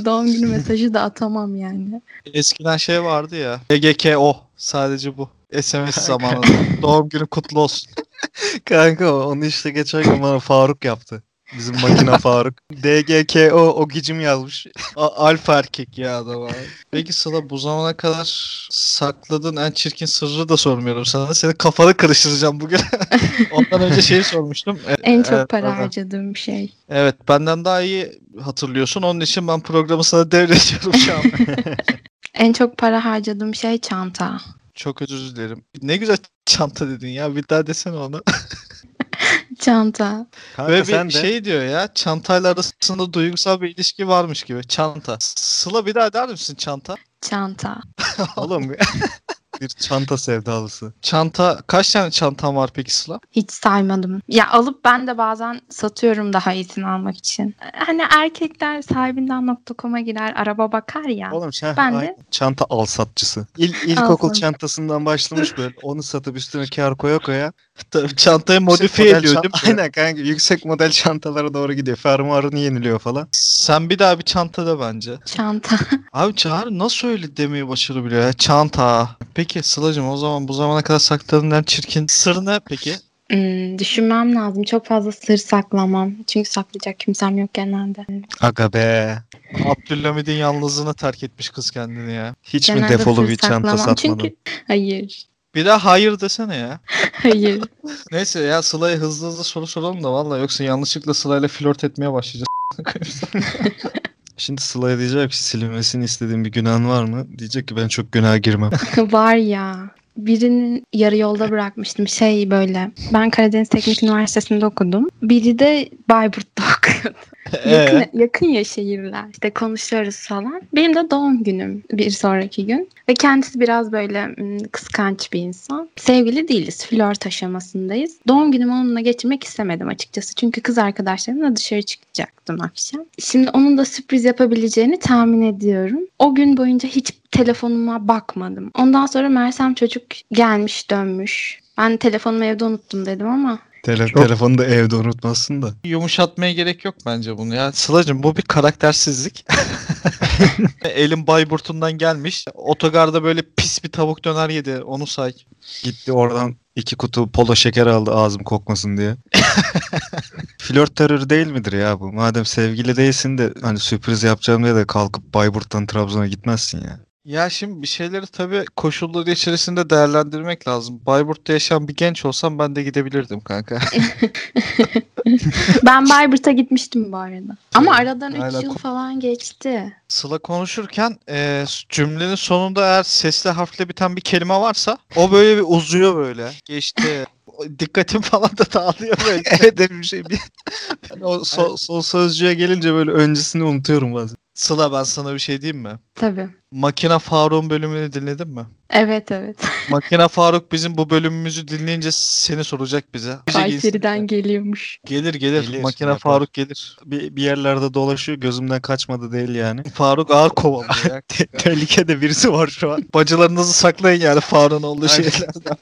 Doğum günü *laughs* mesajı da atamam yani. Eskiden şey vardı ya. EGKO sadece bu. SMS *laughs* zamanında. Doğum günü kutlu olsun. *laughs* Kanka onu işte geçen gün bana Faruk yaptı. Bizim makine *laughs* Faruk. DGKO o gicim yazmış. A- alfa erkek ya adam abi. Peki Sıla bu zamana kadar sakladığın en çirkin sırrı da sormuyorum sana. Senin kafanı karıştıracağım bugün. *laughs* Ondan önce şeyi sormuştum. E, En çok evet, para pardon. harcadığım şey. Evet benden daha iyi hatırlıyorsun. Onun için ben programı sana devrediyorum şu an. En çok para harcadığım şey çanta. Çok özür dilerim. Ne güzel çanta dedin ya. Bir daha desene onu. *laughs* Çanta. Kanka Ve bir sen de şey diyor ya. Çantayla arasında duygusal bir ilişki varmış gibi. Çanta. Sıla bir daha der misin çanta? Çanta. oğlum *laughs* bir çanta sevdalısı. Çanta kaç tane çantan var peki Sıla? Hiç saymadım. Ya alıp ben de bazen satıyorum daha iyisini almak için. Hani erkekler sahibinden.com'a girer araba bakar ya. Oğlum sen Ben de- çanta al satçısı. İl, ilkokul çantasından başlamış böyle. Onu satıp üstüne kar koya koya. Tabii Çantayı modifiye ediyor değil mi? Aynen kanka yüksek model çantalara doğru gidiyor. Fermuarını yeniliyor falan. Sen bir daha bir çanta da bence. Çanta. Abi Çağrı nasıl öyle demeyi başarabiliyor ya? Çanta. Peki Sıla'cığım o zaman bu zamana kadar sakladığın en çirkin sır ne peki? Hmm, düşünmem lazım. Çok fazla sır saklamam. Çünkü saklayacak kimsem yok genelde. Aga be. Abdülhamid'in yalnızlığına terk etmiş kız kendini ya. Hiç mi Genelde defolu sır bir çanta satmadın? Çünkü hayır. Bir daha hayır desene ya. *laughs* Hayır. Neyse ya Sıla'ya hızlı hızlı soru soralım da valla yoksa yanlışlıkla Sıla'yla flört etmeye başlayacağız. *laughs* Şimdi Sıla'ya diyecek ki silinmesini istediğin bir günahın var mı? Diyecek ki ben çok günaha girmem. *laughs* Var ya. Birinin yarı yolda bırakmıştım. Şey böyle. Ben Karadeniz Teknik Üniversitesi'nde okudum. Biri de Bayburt'ta *laughs* okuyordu. Yakın, yakın ya şehirler. İşte konuşuyoruz falan. Benim de doğum günüm bir sonraki gün. Ve kendisi biraz böyle kıskanç bir insan. Sevgili değiliz. Flört aşamasındayız. Doğum günümü onunla geçirmek istemedim açıkçası. Çünkü kız arkadaşlarımla dışarı çıkacaktım akşam. Şimdi onun da sürpriz yapabileceğini tahmin ediyorum. O gün boyunca hiç telefonuma bakmadım. Ondan sonra Mersem çocuk gelmiş dönmüş. Ben telefonumu evde unuttum dedim ama Tele Çok- Telefonu da evde unutmasın da. yumuşatmaya gerek yok bence bunu ya. Sıla'cığım bu bir karaktersizlik. *laughs* Elin Bayburt'undan gelmiş. Otogarda böyle pis bir tavuk döner yedi. Onu say. Gitti oradan iki kutu polo şeker aldı ağzım kokmasın diye. *laughs* Flört terörü değil midir ya bu? Madem sevgili değilsin de hani sürpriz yapacağım diye de kalkıp Bayburt'tan Trabzon'a gitmezsin ya. Ya şimdi bir şeyleri tabii koşulları içerisinde değerlendirmek lazım. Bayburt'ta yaşayan bir genç olsam ben de gidebilirdim kanka. *laughs* ben Bayburt'a gitmiştim bu arada. Ama aradan 3 Hala yıl falan geçti. Sıla konuşurken e, cümlenin sonunda eğer sesli harfle biten bir kelime varsa o böyle bir uzuyor böyle. Geçti. *laughs* Dikkatim falan da dağılıyor böyle. *laughs* evet bir şey. Bir... Yani o son, son sözcüğe gelince böyle öncesini unutuyorum bazen. Sıla ben sana bir şey diyeyim mi? Tabii. Makine Faruk'un bölümünü dinledin mi? Evet evet. *laughs* Makine Faruk bizim bu bölümümüzü dinleyince seni soracak bize. Bize Kayseri'den geliyormuş. Gelir gelir. Gelir, Makine yapar. Faruk gelir. Bir, bir yerlerde dolaşıyor gözümden kaçmadı değil yani. *laughs* Faruk ağır kovalıyor ya. *laughs* Te- Tehlikede birisi var şu an. Bacılarınızı saklayın yani Faruk'un olduğu şeylerden.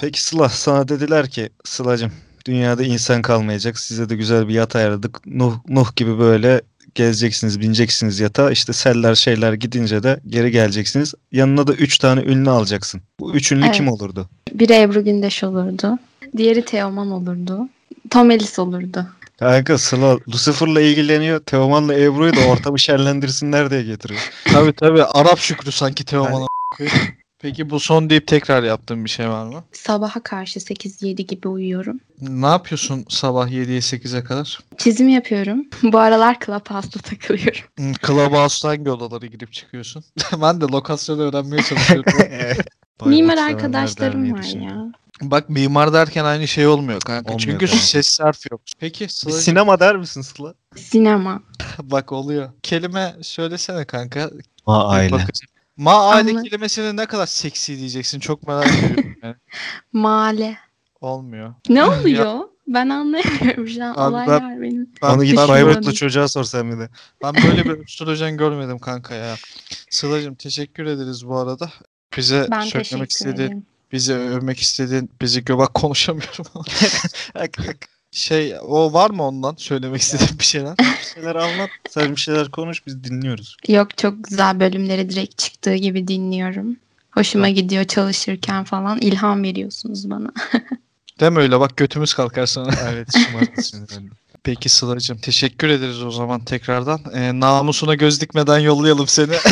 Peki Sıla sana dediler ki Sıla'cım dünyada insan kalmayacak. Size de güzel bir yat ayarladık. Nuh, Nuh gibi böyle gezeceksiniz, bineceksiniz yata. İşte seller şeyler gidince de geri geleceksiniz. Yanına da 3 tane ünlü alacaksın. Bu üç ünlü kim Evet. olurdu? Biri Ebru Gündeş olurdu. Diğeri Teoman olurdu. Tom Ellis olurdu. Kanka Sıla Lucifer'la ilgileniyor. Teoman'la Ebru'yu da ortamı şenlendirsinler diye getiriyor. tabii tabii. Arap Şükrü sanki Teoman'a. Yani- Peki bu son deyip tekrar yaptığın bir şey var mı? Sabaha karşı 8-7 gibi uyuyorum. Ne yapıyorsun sabah 7'ye 8'e kadar? Çizim yapıyorum. *laughs* Bu aralar Clubhouse'da takılıyorum. Hmm, Clubhouse'da hangi odalara girip çıkıyorsun? *laughs* ben de lokasyonu öğrenmeye çalışıyorum. *laughs* Mimar arkadaşlarım var ya. Bak mimar derken aynı şey olmuyor kanka. Olmuyor Çünkü kanka. ses harfi yok. Peki Bir Sıla'cığım, sinema der misin Sıla? Sinema. bak oluyor. Kelime söylesene kanka. Ma aile. Bakacağım. Ma aile Anla- kelimesini ne kadar seksi diyeceksin çok merak ediyorum. Yani. *laughs* Mahalle. Olmuyor. Ne *laughs* oluyor? Ben anlayamıyorum şu an. Abi Olaylar benim. Ben, Onu git ben, Bayburtlu böyle- çocuğa sor sen bir de. ben böyle bir öpüştüreceğim görmedim kanka ya. Sıla'cığım teşekkür ederiz bu arada. Bize Ben söylemek teşekkür istediğin, ederim. bizi övmek istediğin, bizi göbek konuşamıyorum. *laughs* şey o var mı ondan söylemek istediğin bir şeyler? bir şeyler anlat. Sen bir şeyler konuş biz dinliyoruz. Yok çok güzel bölümleri direkt çıktığı gibi dinliyorum. Hoşuma gidiyor çalışırken falan. İlham veriyorsunuz bana. *laughs* Deme öyle bak götümüz kalkar sana. *laughs* Evet sinirlerini. Peki Sıla'cığım teşekkür ederiz o zaman tekrardan. Ee, namusuna göz dikmeden yollayalım seni. *laughs*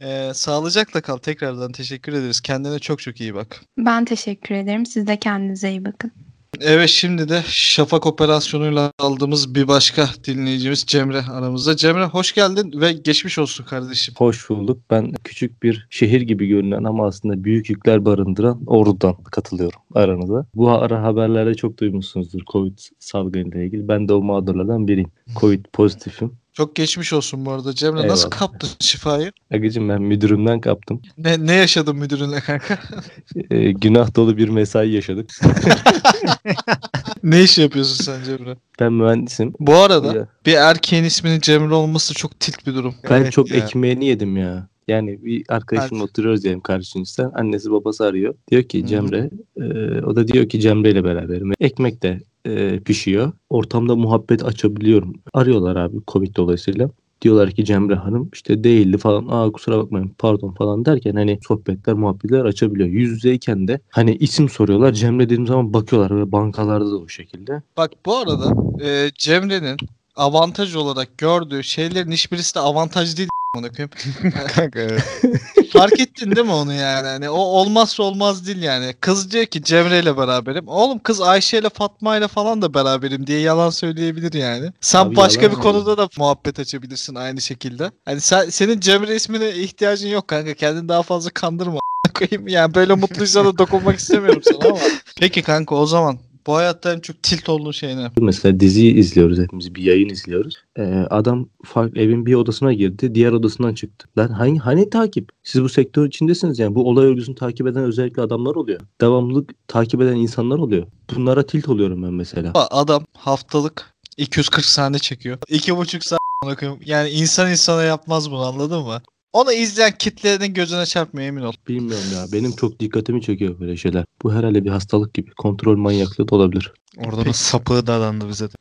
Ee, sağlıcakla kal tekrardan teşekkür ederiz. Kendine çok çok iyi bak. Ben teşekkür ederim. Siz de kendinize iyi bakın. Evet şimdi de Şafak operasyonuyla aldığımız bir başka dinleyicimiz Cemre aramızda. Cemre hoş geldin ve geçmiş olsun kardeşim. Hoş bulduk. Ben küçük bir şehir gibi görünen ama aslında büyük yükler barındıran Ordu'dan katılıyorum aranıza. Bu ara haberlerde çok duymuşsunuzdur Covid salgınıyla ilgili. Ben de o mağdurlardan biriyim. Covid pozitifim. Çok geçmiş olsun bu arada Cemre. Nasıl Eyvallah. kaptın şifayı? Agacım ben müdürümden kaptım. Ne, ne yaşadın müdürünle kanka? *laughs* Ee, günah dolu bir mesai yaşadık. *laughs* ne iş yapıyorsun sen Cemre? Ben mühendisim. Bu arada Ya, bir erkeğin isminin Cemre olması çok tilt bir durum. ben Evet çok ya. ekmeğini yedim ya. Yani bir arkadaşımla oturuyoruz diyelim karşınızda. Annesi babası arıyor. Diyor ki. Cemre. e, o da diyor ki Cemre ile beraberim. Ekmek de e, pişiyor. Ortamda muhabbet açabiliyorum. Arıyorlar abi Covid dolayısıyla. Diyorlar ki Cemre Hanım işte değildi falan. Aa kusura bakmayın pardon falan derken hani sohbetler muhabbetler açabiliyor. Yüz yüzeyken de hani isim soruyorlar. Cemre dediğim zaman bakıyorlar ve bankalarda da o şekilde. Bak bu arada e, Cemre'nin avantaj olarak gördüğü şeylerin hiçbirisi de avantaj değil. *laughs* Kanka evet. *laughs* Fark ettin değil mi onu yani? Hani o olmazsa olmaz değil yani. Kız diyor ki Cemre ile beraberim. Oğlum kız Ayşe ile Fatma ile falan da beraberim diye yalan söyleyebilir yani. Sen Abi başka yalan bir konuda da muhabbet açabilirsin aynı şekilde. Hani sen, senin Cemre ismine ihtiyacın yok kanka. Kendini daha fazla kandırma. koyayım yani böyle mutluysa da dokunmak istemiyorum sana ama. *laughs* Peki kanka o zaman bu hayatta en çok tilt olduğun şey ne? Mesela dizi izliyoruz hepimiz bir yayın izliyoruz. Ee, adam farklı evin bir odasına girdi diğer odasından çıktı. Lan hani, hani takip? Siz bu sektör içindesiniz yani bu olay örgüsünü takip eden özellikle adamlar oluyor. Devamlılık takip eden insanlar oluyor. Bunlara tilt oluyorum ben mesela. Adam haftalık 240 sahne çekiyor. 2,5 saat amına koyayım. Yani insan insana yapmaz bunu anladın mı? Onu izleyen kitlenin gözüne çarpmıyor emin ol. Bilmiyorum ya benim çok dikkatimi çekiyor böyle şeyler. Bu herhalde bir hastalık gibi kontrol manyaklığı da olabilir. Orada da sapığı dadandı bize de.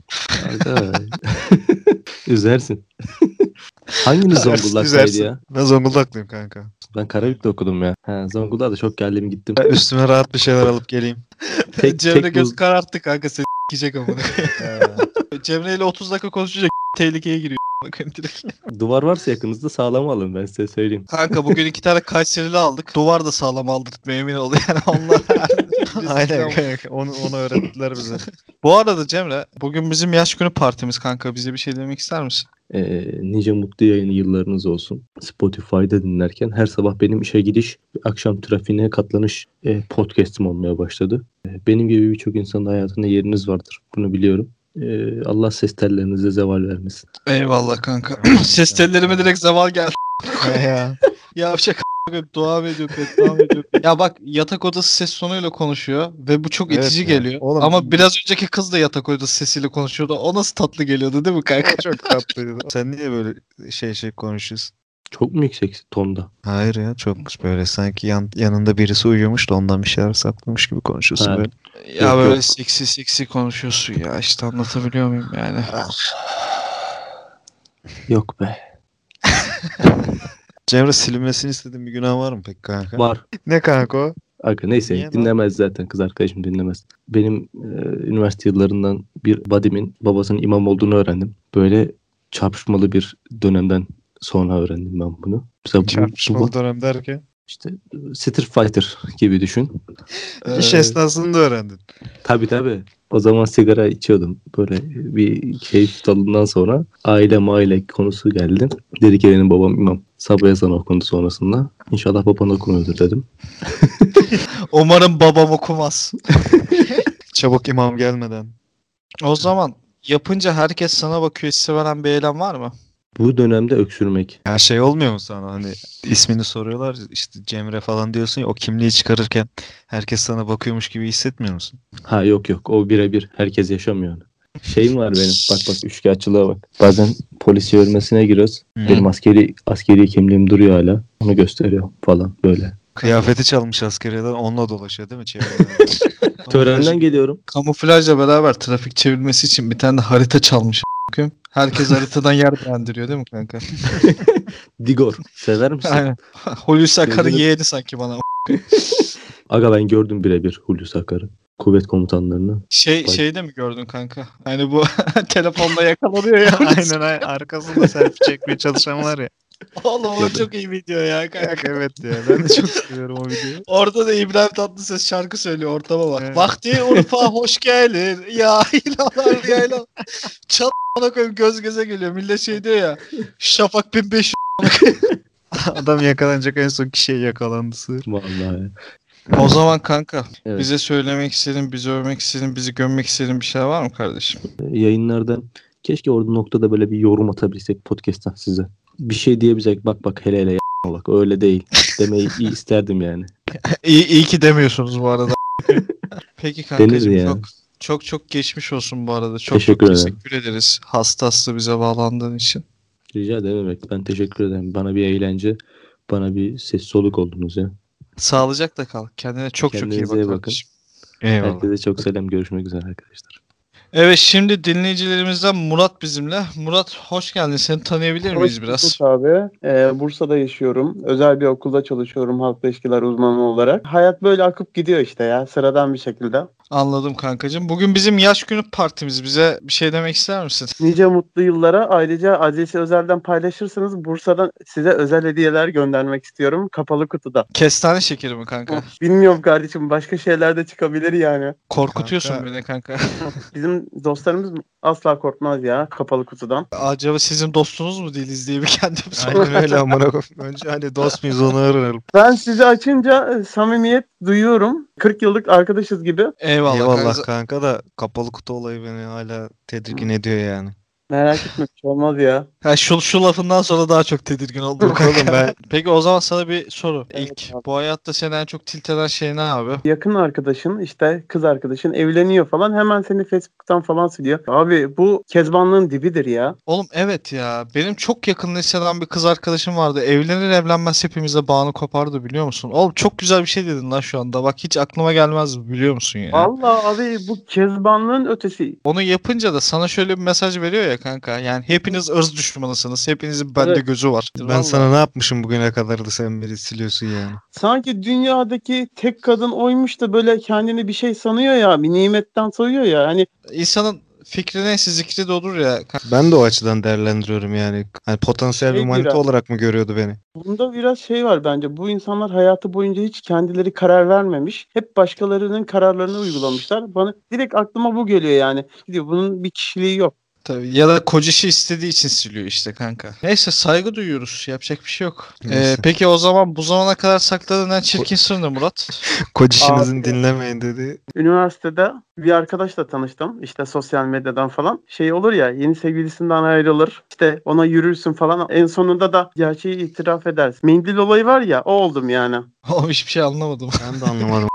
*laughs* Üzersin. *laughs* Hanginiz Zonguldak'taydı ya? Ben Zonguldaklıyım kanka. Ben Karabük'te okudum ya. Ha, Zonguldak'a da çok geldim gittim. Ben üstüme rahat bir şeyler alıp geleyim. *laughs* Tek, Cemre tek göz bu- kararttı kanka seni s**kecek amına. Cemre ile 30 dakika konuşunca tehlikeye giriyor. Koyayım direkt. *laughs* Duvar varsa yakınızda sağlam alın ben size söyleyeyim. Kanka bugün iki tane Kayserili aldık. Duvar da sağlam aldırtmaya emin ol yani *laughs* onlar. Aynen kanka. Onu, onu öğrettiler bize. Bu arada Cemre bugün bizim yaş günü partimiz kanka. Bize bir şey demek ister misin? Ee, nice mutlu yayın yıllarınız olsun. Spotify'da dinlerken her sabah benim işe gidiş, akşam trafiğine katlanış e, podcast'im olmaya başladı. E, benim gibi birçok insanın hayatında yeriniz vardır. Bunu biliyorum. Ee, Allah ses tellerinize zeval vermesin. Eyvallah kanka. *clears throat* Ses tellerime direkt zeval geldi. *laughs* ya. Yapacak a**ım, dua mı ediyor, beddua mı ediyor? Ya bak yatak odası ses tonuyla konuşuyor ve bu çok Evet itici ya. geliyor. Oğlum- Ama biraz önceki kız da yatak odası sesiyle konuşuyordu. O nasıl tatlı geliyordu değil mi kanka? Çok tatlıydı. Sen niye böyle şey şey konuşuyorsun? Çok mu yüksek tonda? Hayır ya çok böyle sanki yan, yanında birisi uyuyormuş da ondan bir şeyler saklamış gibi konuşuyorsun Ha. böyle. Ya Yok, böyle yok. seksi seksi konuşuyorsun ya işte anlatabiliyor muyum yani? Yok be. *laughs* Cemre silinmesini istediğin bir günah var mı peki kanka? Var. Ne kanka o? Aga neyse Niye lan? dinlemez zaten kız arkadaşım dinlemez. Benim e, üniversite yıllarından bir badimin babasının imam olduğunu öğrendim. Böyle çarpışmalı bir dönemden sonra öğrendim ben bunu. Mesela bu, bu, Çarpışmalı dönem derken. işte Street Fighter gibi düşün. *laughs* İş Ee, esnasında öğrendin. Tabii tabii. O zaman sigara içiyordum. Böyle bir keyif dalından sonra aile maile konusu geldi. Dedi ki benim babam imam. Sabah ezanı okundu sonrasında. İnşallah baban okumuyordur dedim. *laughs* Umarım babam okumaz. *laughs* Çabuk imam gelmeden. O zaman yapınca herkes sana bakıyor hissi veren bir eylem var mı? Bu dönemde öksürmek. Ya şey olmuyor mu sana hani ismini soruyorlar işte Cemre falan diyorsun ya o kimliği çıkarırken herkes sana bakıyormuş gibi hissetmiyor musun? Ha yok yok o birebir herkes yaşamıyor. Şeyim var benim. Bak bak üçkağıtçılığa bak. Bazen polis görmesine giriyoruz. Hı. Benim askeri askeri kimliğim duruyor hala. Onu gösteriyor falan böyle. Kıyafeti çalmış askeriyeden onunla dolaşıyor değil mi çevrede? *laughs* Törenden geliyorum. Kamuflajla beraber trafik çevirmesi için bir tane de harita çalmış. Herkes haritadan yer beğendiriyor değil mi kanka? *laughs* Digor. Sever misin? Aynen. Hulusi Akar'ın Gözünü- yeğeni sanki bana. Aga ben gördüm birebir Hulusi Akar'ı. Kuvvet komutanlarını. Şey Bak. şeyde mi gördün kanka? Hani bu *laughs* telefonla yakalanıyor ya. aynen aynen arkasında selfie çekmeye çalışan var ya. Oğlum o çok iyi video ya kanka. Evet ya ben de çok seviyorum o videoyu. *laughs* Orada da İbrahim Tatlıses şarkı söylüyor ortama bak. Evet. Vakti Urfa *laughs* hoş gelir. Ya ilalar ya ilalar. Çat bana koyayım göz göze geliyor. Millet şey diyor ya. Şafak 1500. *laughs* Adam yakalanacak en son kişiye yakalandı sığır. Vallahi. O zaman kanka Evet. bize söylemek istediğin, bizi övmek istediğin, bizi gömmek istediğin bir şey var mı kardeşim? Yayınlarda keşke orada noktada böyle bir yorum atabilsek podcast'tan size. Bir şey diyebilsek bak bak hele hele bak öyle değil demeyi iyi *laughs* isterdim yani. iyi, iyi ki demiyorsunuz bu arada. *laughs* Peki kankacığım Denir ya. çok çok çok geçmiş olsun bu arada. Çok Teşekkür çok ederim. teşekkür ederiz. Hasta hasta bize bağlandığın için. Rica dememek. Ben teşekkür ederim. Bana bir eğlence, bana bir ses soluk oldunuz ya. Sağlıcakla kal. Kendine çok çok iyi Kendinize bak bakın. kardeşim. Eyvallah. Herkese çok selam. Görüşmek üzere arkadaşlar. Evet şimdi dinleyicilerimizden Murat bizimle. Murat hoş geldin. Seni tanıyabilir miyiz Hoş biraz? bulduk abi. Ee, Bursa'da yaşıyorum. Özel bir okulda çalışıyorum halkla ilişkiler uzmanı olarak. Hayat böyle akıp gidiyor işte ya sıradan bir şekilde. Anladım kankacığım. Bugün bizim yaş günü partimiz. Bize bir şey demek ister misin? Nice mutlu yıllara ayrıca adresi özelden paylaşırsanız Bursa'dan size özel hediyeler göndermek istiyorum kapalı kutuda. Kestane şekeri mi kanka? Bilmiyorum kardeşim başka şeyler de çıkabilir yani. Korkutuyorsun Kanka. beni kanka. *laughs* Bizim dostlarımız asla korkmaz ya kapalı kutudan. Acaba sizin dostunuz mu değiliz diye bir kendim sordum. Aynen öyle amına koyayım. Önce hani dost muyuz onu öğrenelim. Ben sizi açınca e, samimiyet duyuyorum. 40 yıllık arkadaşız gibi. Eyvallah, Eyvallah kanka. kanka da kapalı kutu olayı beni hala tedirgin ediyor yani. Merak etme bir şey olmaz ya. Ha, şu, şu lafından sonra daha çok tedirgin oldum oğlum ben Peki o zaman sana bir soru. Evet İlk abi. bu hayatta seni en çok tilt eden şey ne abi? yakın arkadaşın işte kız arkadaşın evleniyor falan hemen seni Facebook'tan falan siliyor. Abi bu kezbanlığın dibidir ya. Oğlum evet ya. Benim çok yakın liseden bir kız arkadaşım vardı. Evlenir evlenmez hepimize bağını kopardı biliyor musun? Oğlum çok güzel bir şey dedin lan şu anda. Bak hiç aklıma gelmez biliyor musun ya? Vallahi abi bu kezbanlığın ötesi. Onu yapınca da sana şöyle bir mesaj veriyor ya kanka. Yani hepiniz ırz düşmanısınız. Hepinizin bende Evet. gözü var. ben Vallahi. sana ne yapmışım bugüne kadar da sen beni siliyorsun yani. Sanki dünyadaki tek kadın oymuş da böyle kendini bir şey sanıyor ya. Bir nimetten sayıyor ya. Hani insanın fikri neyse zikri de olur ya. Ben de o açıdan değerlendiriyorum yani. Hani potansiyel bir Şey manita biraz- olarak mı görüyordu beni? bunda biraz şey var bence. Bu insanlar hayatı boyunca hiç kendileri karar vermemiş. Hep başkalarının kararlarını uygulamışlar. Bana direkt aklıma bu geliyor yani. Diyor bunun bir kişiliği yok. Tabii. Ya da kocası istediği için siliyor işte kanka. Neyse saygı duyuyoruz. Yapacak bir şey yok. Ee, Neyse. peki o zaman bu zamana kadar sakladığın en çirkin sır ne Murat? *laughs* Kocişinizin Abi. dinlemeyin dedi. Üniversitede bir arkadaşla tanıştım. İşte sosyal medyadan falan. Şey olur ya yeni sevgilisinden ayrılır. İşte ona yürürsün falan. En sonunda da gerçeği itiraf edersin. Mendil olayı var ya o oldum yani. *laughs* Oğlum hiçbir şey anlamadım. Ben de anlamadım.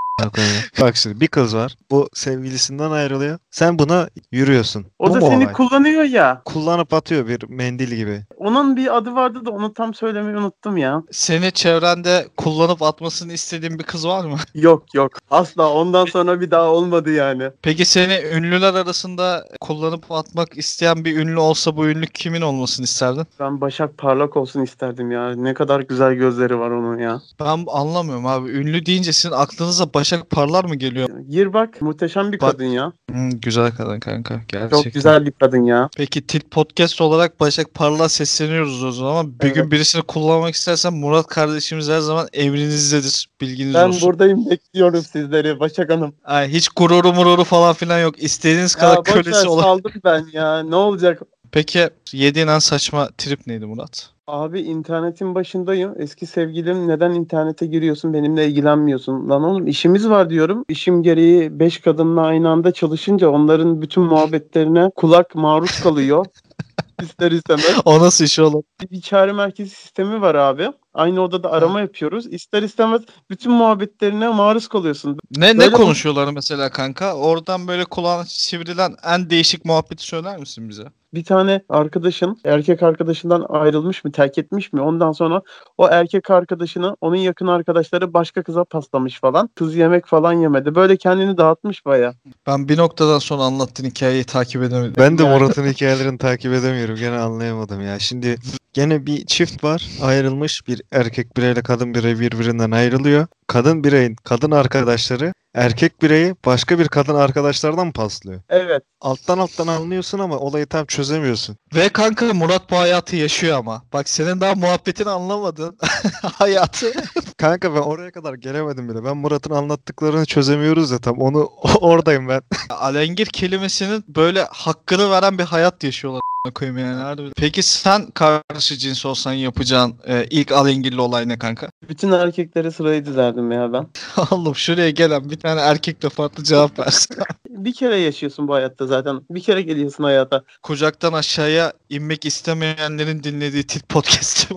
Bak şimdi bir kız var. Bu sevgilisinden ayrılıyor. Sen buna yürüyorsun. O Bu da mu seni olay? kullanıyor ya. kullanıp atıyor bir mendil gibi. Onun bir adı vardı da onu tam söylemeyi unuttum ya. Seni çevrende kullanıp atmasını istediğin bir kız var mı? *laughs* Yok yok. Asla ondan sonra bir daha olmadı yani. Peki seni ünlüler arasında kullanıp atmak isteyen bir ünlü olsa bu ünlü kimin olmasını isterdin? Ben Başak Parlak olsun isterdim ya. Ne kadar güzel gözleri var onun ya. Ben anlamıyorum abi. Ünlü deyince sizin aklınıza Başak Parlar mı geliyor? Gir bak muhteşem bir Bak- kadın ya. Hmm, güzel kadın kanka. Gerçekten. Çok güzel bir kadın ya. Peki Tilt Podcast olarak Başak Parlar'a sesleniyoruz o zaman. Bir Evet. gün birisini kullanmak istersen Murat kardeşimiz her zaman emrinizdedir. Bilginiz Ben olsun. buradayım bekliyorum sizleri Başak Hanım. Ay, hiç gururu mururu falan filan yok. İstediğiniz Ya kadar boş ver kölesi olur. saldım ben ya. Ne olacak? Peki yediğin en saçma trip neydi Murat? Abi internetin başındayım. Eski sevgilim neden internete giriyorsun benimle ilgilenmiyorsun? Lan oğlum işimiz var diyorum. İşim gereği 5 kadınla aynı anda çalışınca onların bütün muhabbetlerine kulak maruz kalıyor. *laughs* İster istemez. O nasıl iş oğlum? Bir çağrı merkezi sistemi var abi. Aynı odada arama yapıyoruz. İster istemez bütün muhabbetlerine maruz kalıyorsun. Ne ne Böyle bu- konuşuyorlar mesela kanka? Oradan böyle kulağına sivrilen en değişik muhabbeti söyler misin bize? Bir tane arkadaşın erkek arkadaşından ayrılmış mı, terk etmiş mi? Ondan sonra o erkek arkadaşını onun yakın arkadaşları başka kıza paslamış falan. Kız yemek falan yemedi. Böyle kendini dağıtmış baya. Ben bir noktadan sonra anlattığın hikayeyi takip edemedim. Ben de Murat'ın hikayelerini takip edemiyorum. Gene anlayamadım ya. Şimdi gene bir çift var. Ayrılmış. Bir erkek bireyle kadın birey birbirinden ayrılıyor. Kadın bireyin kadın arkadaşları erkek bireyi başka bir kadın arkadaşlardan paslıyor. Evet. Alttan alttan anlıyorsun ama olayı tam çözemiyorsun. Ve kanka Murat bu hayatı yaşıyor ama. Bak senin daha muhabbetini anlamadın. *laughs* hayatı. Kanka ben oraya kadar gelemedim bile. Ben Murat'ın anlattıklarını çözemiyoruz ya tam onu *laughs* oradayım ben. Alengir kelimesinin böyle hakkını veren bir hayat yaşıyorlar. Koyayım yani. Harbiden. Peki sen karşı cins olsan yapacağın e, ilk alengirli olay ne kanka? Bütün erkekleri sırayı dizerdim ya ben. *laughs* Oğlum şuraya gelen bir tane erkekle farklı cevap versin. *laughs* Bir kere yaşıyorsun bu hayatta zaten. Bir kere geliyorsun hayata. Kucaktan aşağıya inmek istemeyenlerin dinlediği tit podcast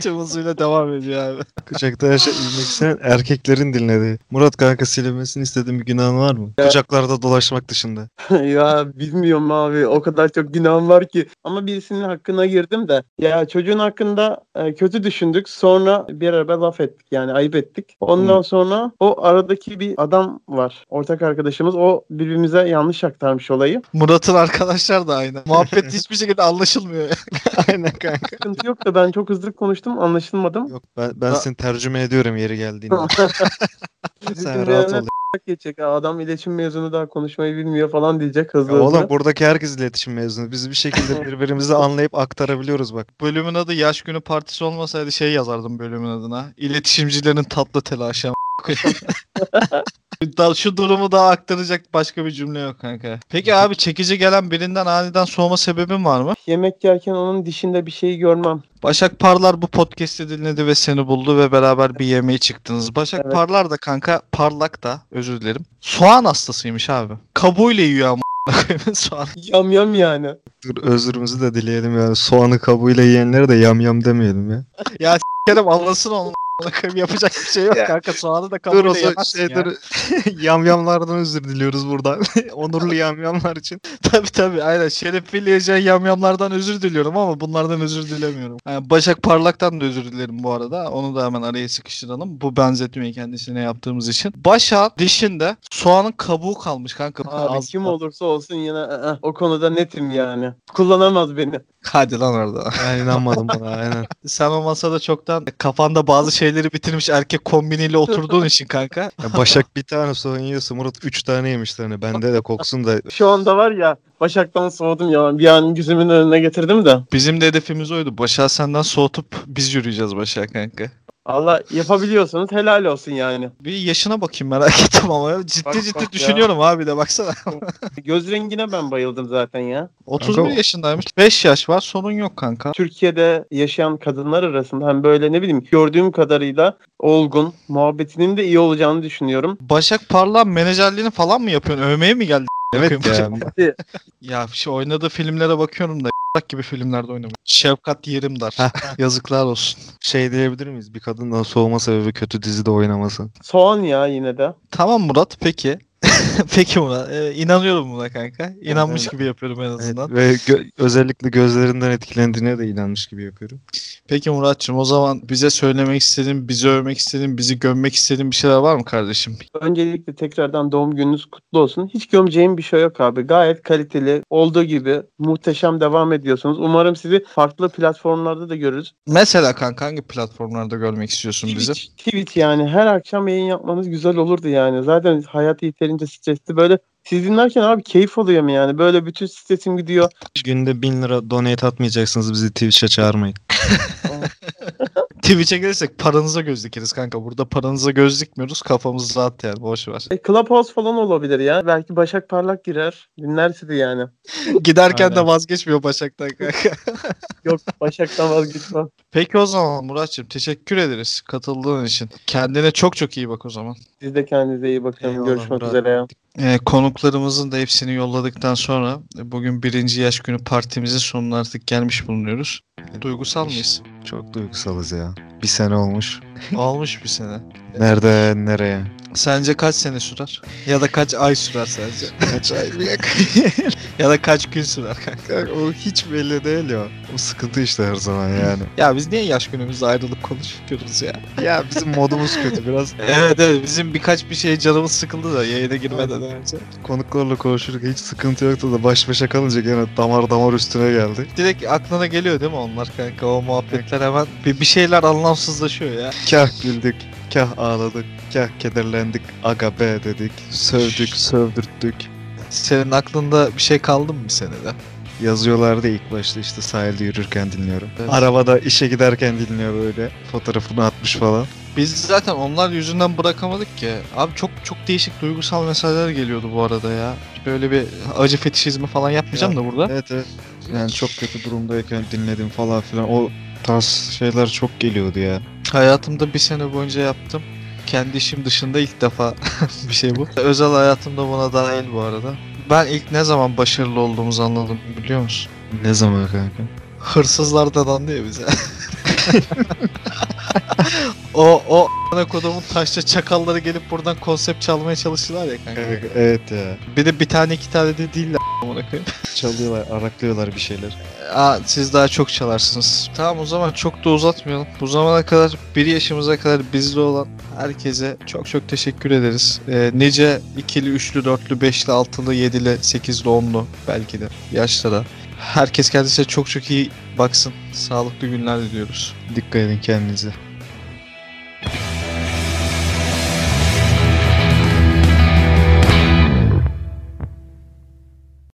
tüm *laughs* hızıyla devam ediyor abi. Kucakta her şey ilmek isteyen erkeklerin dinlediği. Murat kanka silinmesini istediğin bir günahın var mı? Kucaklarda dolaşmak dışında. ya bilmiyorum abi. O kadar çok günahım var ki. Ama birisinin hakkına girdim de. Ya çocuğun hakkında e, kötü düşündük. Sonra bir araba laf ettik. Yani ayıp ettik. Ondan sonra o aradaki bir adam var. Ortak arkadaşımız. O birbirimize yanlış aktarmış olayı. Murat'ın arkadaşlar da aynı. Muhabbet hiçbir şekilde anlaşılmıyor. *laughs* Aynen kanka. Sıkıntı yok da ben çok hızlı konuştum. Anlaşılmadım. Yok ben, ben seni tercüme ediyorum yeri geldiğinde. *laughs* *laughs* Sen rahat ol. geçecek. "Aa, Adam iletişim mezunu daha konuşmayı bilmiyor falan diyecek hızlı Ya hızlı. oğlum buradaki herkes iletişim mezunu. Biz bir şekilde birbirimizi anlayıp aktarabiliyoruz bak. Bölümün adı Yaş Günü Partisi olmasaydı şey yazardım bölümün adına. İletişimcilerin tatlı telaşı. *laughs* Şu durumu daha aktaracak başka bir cümle yok kanka. Peki abi çekici gelen birinden aniden soğuma sebebin var mı? Yemek yerken onun dişinde bir şey görmem. Başak Parlar bu podcast'i dinledi ve seni buldu ve beraber bir yemeğe çıktınız. Başak Evet. Parlar da kanka Parlak da özür dilerim. Soğan hastasıymış abi. Kabuğuyla yiyor ama soğan. Yam yam yani. Dur özrümüzü de dileyelim yani. Soğanı kabuğuyla yiyenlere de yam yam demeyelim ya. Ya s**kerim anlasın onu. Yapacak bir şey yok Ya. kanka. Soğanı da Dur o zaman yemezsin ya. şeyleri *laughs* yamyamlardan özür diliyoruz buradan. *laughs* Onurlu yamyamlar için. *laughs* Tabii tabii aynen. Şerefli yiyeceğin yamyamlardan özür diliyorum ama bunlardan özür dilemiyorum. Yani Başak Parlak'tan da özür dilerim bu arada. Onu da hemen araya sıkıştıralım. Bu benzetmeyi kendisine yaptığımız için. Başak dişinde soğanın kabuğu kalmış kanka. Abi kim olursa olsun yine ı-ı, o konuda netim yani. Kullanamaz beni. Hadi lan orada. Ben inanmadım buna aynen. *laughs* Sen o masada çoktan kafanda bazı şeyleri bitirmiş erkek kombiniyle oturduğun için kanka. *laughs* Ya Başak bir tane soğan yiyorsa Murat üç tane yemiştir hani bende de koksun da Şu anda var ya Başak'tan soğudum ya. Bir an gözümün önüne getirdim de. Bizim de hedefimiz oydu. Başak senden soğutup biz yürüyeceğiz Başak kanka. Allah yapabiliyorsanız helal olsun yani. Bir yaşına bakayım merak *laughs* ettim ama ciddi Bak, ciddi bak ya. düşünüyorum abi de baksana. Göz rengine ben bayıldım zaten ya. *laughs* 31 Kanka- yaşındaymış. 5 yaş var sorun yok kanka. Türkiye'de yaşayan kadınlar arasında hem böyle ne bileyim gördüğüm kadarıyla olgun, muhabbetinin de iyi olacağını düşünüyorum. Başak Parlak menajerliğini falan mı yapıyorsun? Övmeye mi geldin? Evet ya. *laughs* Ya şu oynadığı filmlere bakıyorum da gibi filmlerde oynamış. Şefkat Yerimdar. Yazıklar olsun. Şey diyebilir miyiz? Bir kadından soğuma sebebi kötü dizide oynaması. Soğan ya yine de. Tamam Murat peki. *laughs* peki Murat. Ee, inanıyorum buna kanka. İnanmış Evet. gibi yapıyorum en Evet, azından. ve gö- özellikle gözlerinden etkilendiğine de inanmış gibi yapıyorum. Peki Muratçım o zaman bize söylemek istediğin, bizi övmek istediğin, bizi gömmek istediğin bir şeyler var mı kardeşim? Öncelikle tekrardan doğum gününüz kutlu olsun. Hiç gömeceğim bir şey yok abi. Gayet kaliteli, olduğu gibi muhteşem devam ediyorsunuz. Umarım sizi farklı platformlarda da görürüz. Mesela kanka hangi platformlarda görmek istiyorsun bizi? Twitch, Twitch yani her akşam yayın yapmanız güzel olurdu yani. Zaten hayat yeterince stresli böyle siz dinlerken abi keyif alıyorum yani. Böyle bütün stresim gidiyor. Günde 1000 lira donate atmayacaksınız bizi Twitch'e çağırmayın. *laughs* Twitch'e gelirsek paranıza göz dikeriz kanka. Burada paranıza göz dikmiyoruz. Kafamız rahat yani. Boş ver. E, Clubhouse falan olabilir ya. Belki Başak Parlak girer. Dinler sizi yani. *laughs* Giderken de Aynen. vazgeçmiyor Başak'tan kanka. Yok Başak'tan vazgeçmem. *laughs* Peki o zaman Muratçım teşekkür ederiz katıldığın için. Kendine çok çok iyi bak o zaman. Siz de kendinize iyi bakın. Eyvallah, Görüşmek Murat. üzere ya. Ee, konuklarımızın da hepsini yolladıktan sonra bugün birinci yaş günü partimizin sonuna artık gelmiş bulunuyoruz. Duygusal mıyız? Çok duygusalız ya. Bir sene olmuş. Olmuş bir sene. Nereden nereye? Sence kaç sene sürer? Ya da kaç ay sürer sence? *laughs* Kaç ay *laughs* ya da kaç gün sürer kanka? O hiç belli değil ya. O sıkıntı işte her zaman yani. *laughs* Ya biz niye yaş günümüzde ayrılıp konuşuyoruz ya? ya bizim modumuz kötü biraz. evet evet bizim birkaç bir şey canımız sıkıldı da yayına girmeden önce. Konuklarla konuşurken hiç sıkıntı yoktu da baş başa kalınca gene damar damar üstüne geldi. Direkt aklına geliyor değil mi onlar kanka? O muhabbetler hemen bir, bir şeyler anlamsızlaşıyor ya. Kah güldük, kah ağladık, kah kederlendik, aga be dedik, sövdük, sövdürttük. Senin aklında bir şey kaldı mı senede? Yazıyorlardı ilk başta işte sahilde yürürken dinliyorum. Evet. Arabada işe giderken dinliyor böyle. Fotoğrafını atmış falan. Biz zaten onlar yüzünden bırakamadık ki. Abi çok çok değişik duygusal mesajlar geliyordu bu arada ya. Böyle bir acı fetişizmi falan yapmayacağım da burada. Evet evet. Yani çok kötü durumdayken dinledim falan filan. O tarz şeyler çok geliyordu ya. Hayatımda bir sene boyunca yaptım. Kendi işim dışında ilk defa *laughs* bir şey bu. Özel hayatımda buna dahil bu arada. Ben ilk ne zaman başarılı olduğumuzu anladım biliyor musun? Ne zaman kanka? Hırsızlardan anlıyor bize. *laughs* *laughs* o o ana kodumun taşça çakalları gelip buradan konsept çalmaya çalıştılar ya kanka. Evet ya. Bir de bir tane iki tane de değiller amına koyayım. Çalıyorlar, araklıyorlar bir şeyler. *laughs* Aa, siz daha çok çalarsınız. Tamam o zaman çok da uzatmayalım. Bu zamana kadar bir yaşımıza kadar bizde olan herkese çok çok teşekkür ederiz. Ee, nice ikili, üçlü, dörtlü, beşli, altılı, yedili, sekizli, onlu belki de yaşlara. Herkes kendisine çok çok iyi baksın. Sağlıklı günler diliyoruz. Dikkat edin kendinize.